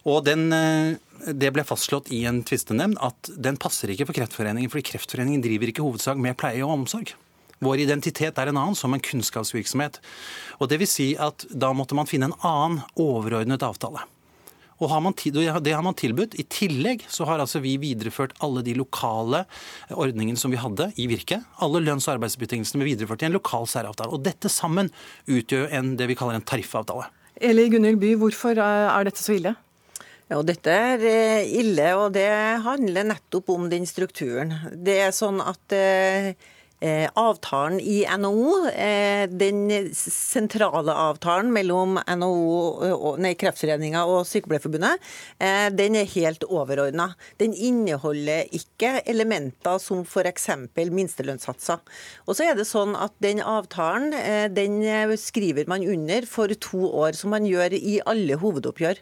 Og den, eh, Det ble fastslått i en tvistenemnd at den passer ikke for Kreftforeningen, fordi Kreftforeningen driver ikke hovedsak med pleie og omsorg. Vår identitet er en annen, som en kunnskapsvirksomhet. Og det vil si at Da måtte man finne en annen overordnet avtale. Og har man, det har man tilbudt. I tillegg så har altså vi videreført alle de lokale ordningene som vi hadde i Virke. Alle lønns- og arbeidsbetingelsene ble videreført i en lokal særavtale. Og dette sammen utgjør en, det vi kaller en tariffavtale. Eli Gunhild By, hvorfor er dette så ille? Ja, Dette er eh, ille, og det handler nettopp om den strukturen. Det er sånn at eh, Eh, avtalen i NHO, eh, den sentrale avtalen mellom NHO, nei, Kreftforeninga og Sykepleierforbundet, eh, den er helt overordna. Den inneholder ikke elementer som f.eks. minstelønnssatser. Og så er det sånn at Den avtalen den skriver man under for to år, som man gjør i alle hovedoppgjør.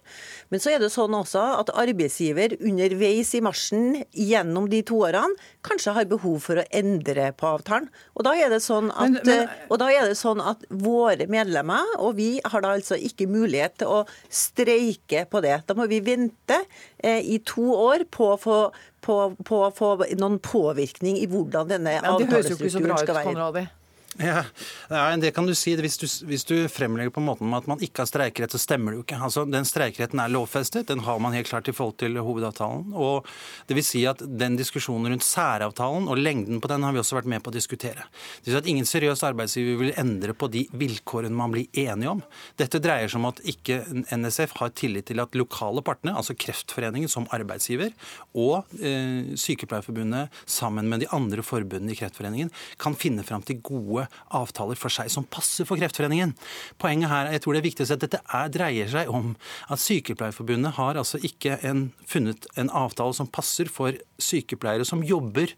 Men så er det sånn også at arbeidsgiver underveis i marsjen gjennom de to årene kanskje har behov for å endre på avtalen avtalen. Og da er det sånn at, men, men, eh, det sånn at våre medlemmer, og vi har da altså ikke mulighet til å streike på det. Da må vi vente eh, i to år på å få på, på, på noen påvirkning i hvordan denne avtalestrukturen skal være. Konradi. Ja, Det kan du si. Hvis du, hvis du fremlegger på måten med at man ikke har streikerett, så stemmer det jo ikke. Altså, Den streikeretten er lovfestet. Den har man helt klart i forhold til hovedavtalen. og det vil si at Den diskusjonen rundt særavtalen og lengden på den har vi også vært med på å diskutere. Det vil si at Ingen seriøs arbeidsgiver vil endre på de vilkårene man blir enige om. Dette dreier seg om at ikke NSF har tillit til at lokale partene, altså Kreftforeningen som arbeidsgiver og eh, Sykepleierforbundet sammen med de andre forbundene i Kreftforeningen, kan finne fram til gode avtaler for seg som passer for Kreftforeningen. Poenget her, jeg tror det er viktig å si at dette er, dreier seg om at Sykepleierforbundet har altså ikke en, funnet en avtale som passer for sykepleiere som jobber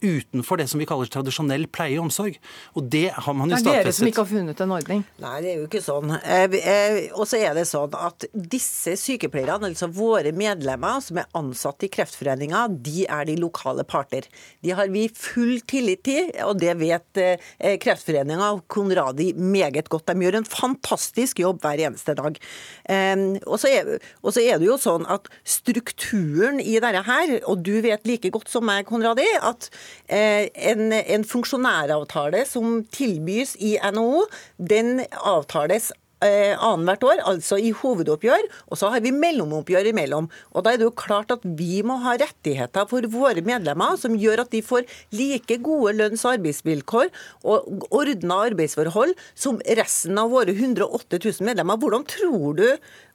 utenfor det som vi kaller tradisjonell pleie og omsorg. Og det har man jo stadfestet. Det er dere som ikke har funnet en ordning? Nei, det er jo ikke sånn. Eh, eh, og så er det sånn at disse sykepleierne, altså våre medlemmer som er ansatt i Kreftforeninga, de er de lokale parter. De har vi full tillit til, og det vet eh, Kreftforeninga og Konradi meget godt. De gjør en fantastisk jobb hver eneste dag. Og så er, det jo sånn at strukturen i dette her, og du vet like godt som meg, Konradi, at en, en funksjonæravtale som tilbys i NHO, den avtales eh, annethvert år, altså i hovedoppgjør, og så har vi mellomoppgjør imellom. Og Da er det jo klart at vi må ha rettigheter for våre medlemmer som gjør at de får like gode lønns- og arbeidsvilkår og ordna arbeidsforhold som resten av våre 108 000 medlemmer. Hvordan tror du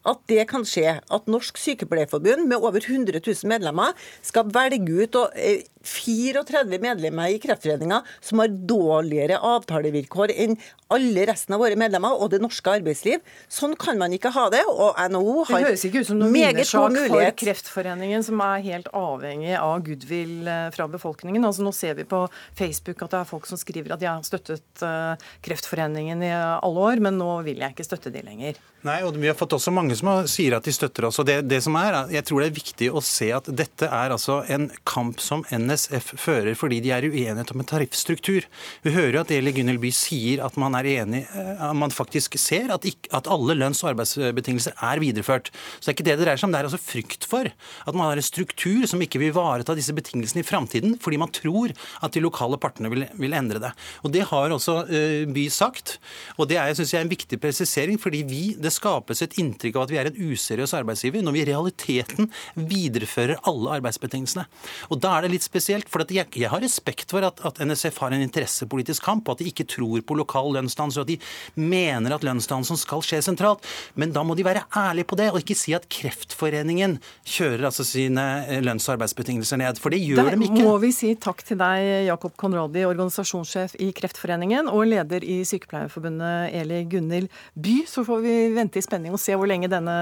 at det kan skje at Norsk Sykepleierforbund med over 100 000 medlemmer skal velge ut og eh, 34 medlemmer i Kreftforeninga som har dårligere avtalevilkår enn alle resten av våre medlemmer og det norske arbeidsliv. Sånn kan man ikke ha det. Og NHO har Det høres ikke ut som noen vinnersak for Kreftforeningen, som er helt avhengig av goodwill eh, fra befolkningen. Altså Nå ser vi på Facebook at det er folk som skriver at de har støttet uh, Kreftforeningen i alle år, men nå vil jeg ikke støtte de lenger. Nei, og Vi har fått også mange som sier at de støtter oss. og det, det som er, Jeg tror det er viktig å se at dette er altså en kamp som NSF fører fordi de er uenighet om en tariffstruktur. Vi hører jo at Eli Gunnelby By sier at man er enig, at man faktisk ser at, ikke, at alle lønns- og arbeidsbetingelser er videreført. Så det er ikke det det dreier seg om. Det er altså frykt for at man har en struktur som ikke vil ivareta disse betingelsene i framtiden, fordi man tror at de lokale partene vil, vil endre det. Og Det har også uh, By sagt, og det er, synes jeg, en viktig presisering. fordi vi, det skapes et inntrykk av at vi er en useriøs arbeidsgiver, når vi i realiteten viderefører alle arbeidsbetingelsene. Og Da er det litt spesielt, for jeg, jeg, har respekt for at, at, NSF har en interessepolitisk kamp, og at de ikke tror på lokal lønnsdannelse, og at de mener at lønnsdannelsen skal skje sentralt. Men da må de være ærlige på det, og ikke si at Kreftforeningen kjører altså sine eh, lønns- og arbeidsbetingelser ned. For det gjør Der dem ikke. må vi si takk til deg, Jakob Konradi, organisasjonssjef i Kreftforeningen, og leder i Sykepleierforbundet, Eli Gunhild By. Så får vi vente i spenning og se hvor lenge denne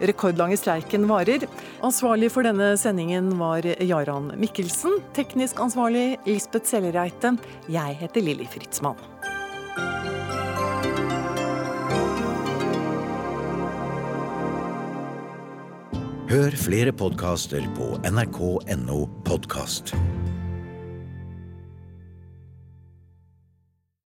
rekordlange streiken varer. Ansvarlig for denne sendingen var Jaran Mikkelsen. Teknisk ansvarlig Lisbeth Sellereite. Jeg heter Lilly Fritzmann. Hør flere podkaster på nrk.no podkast.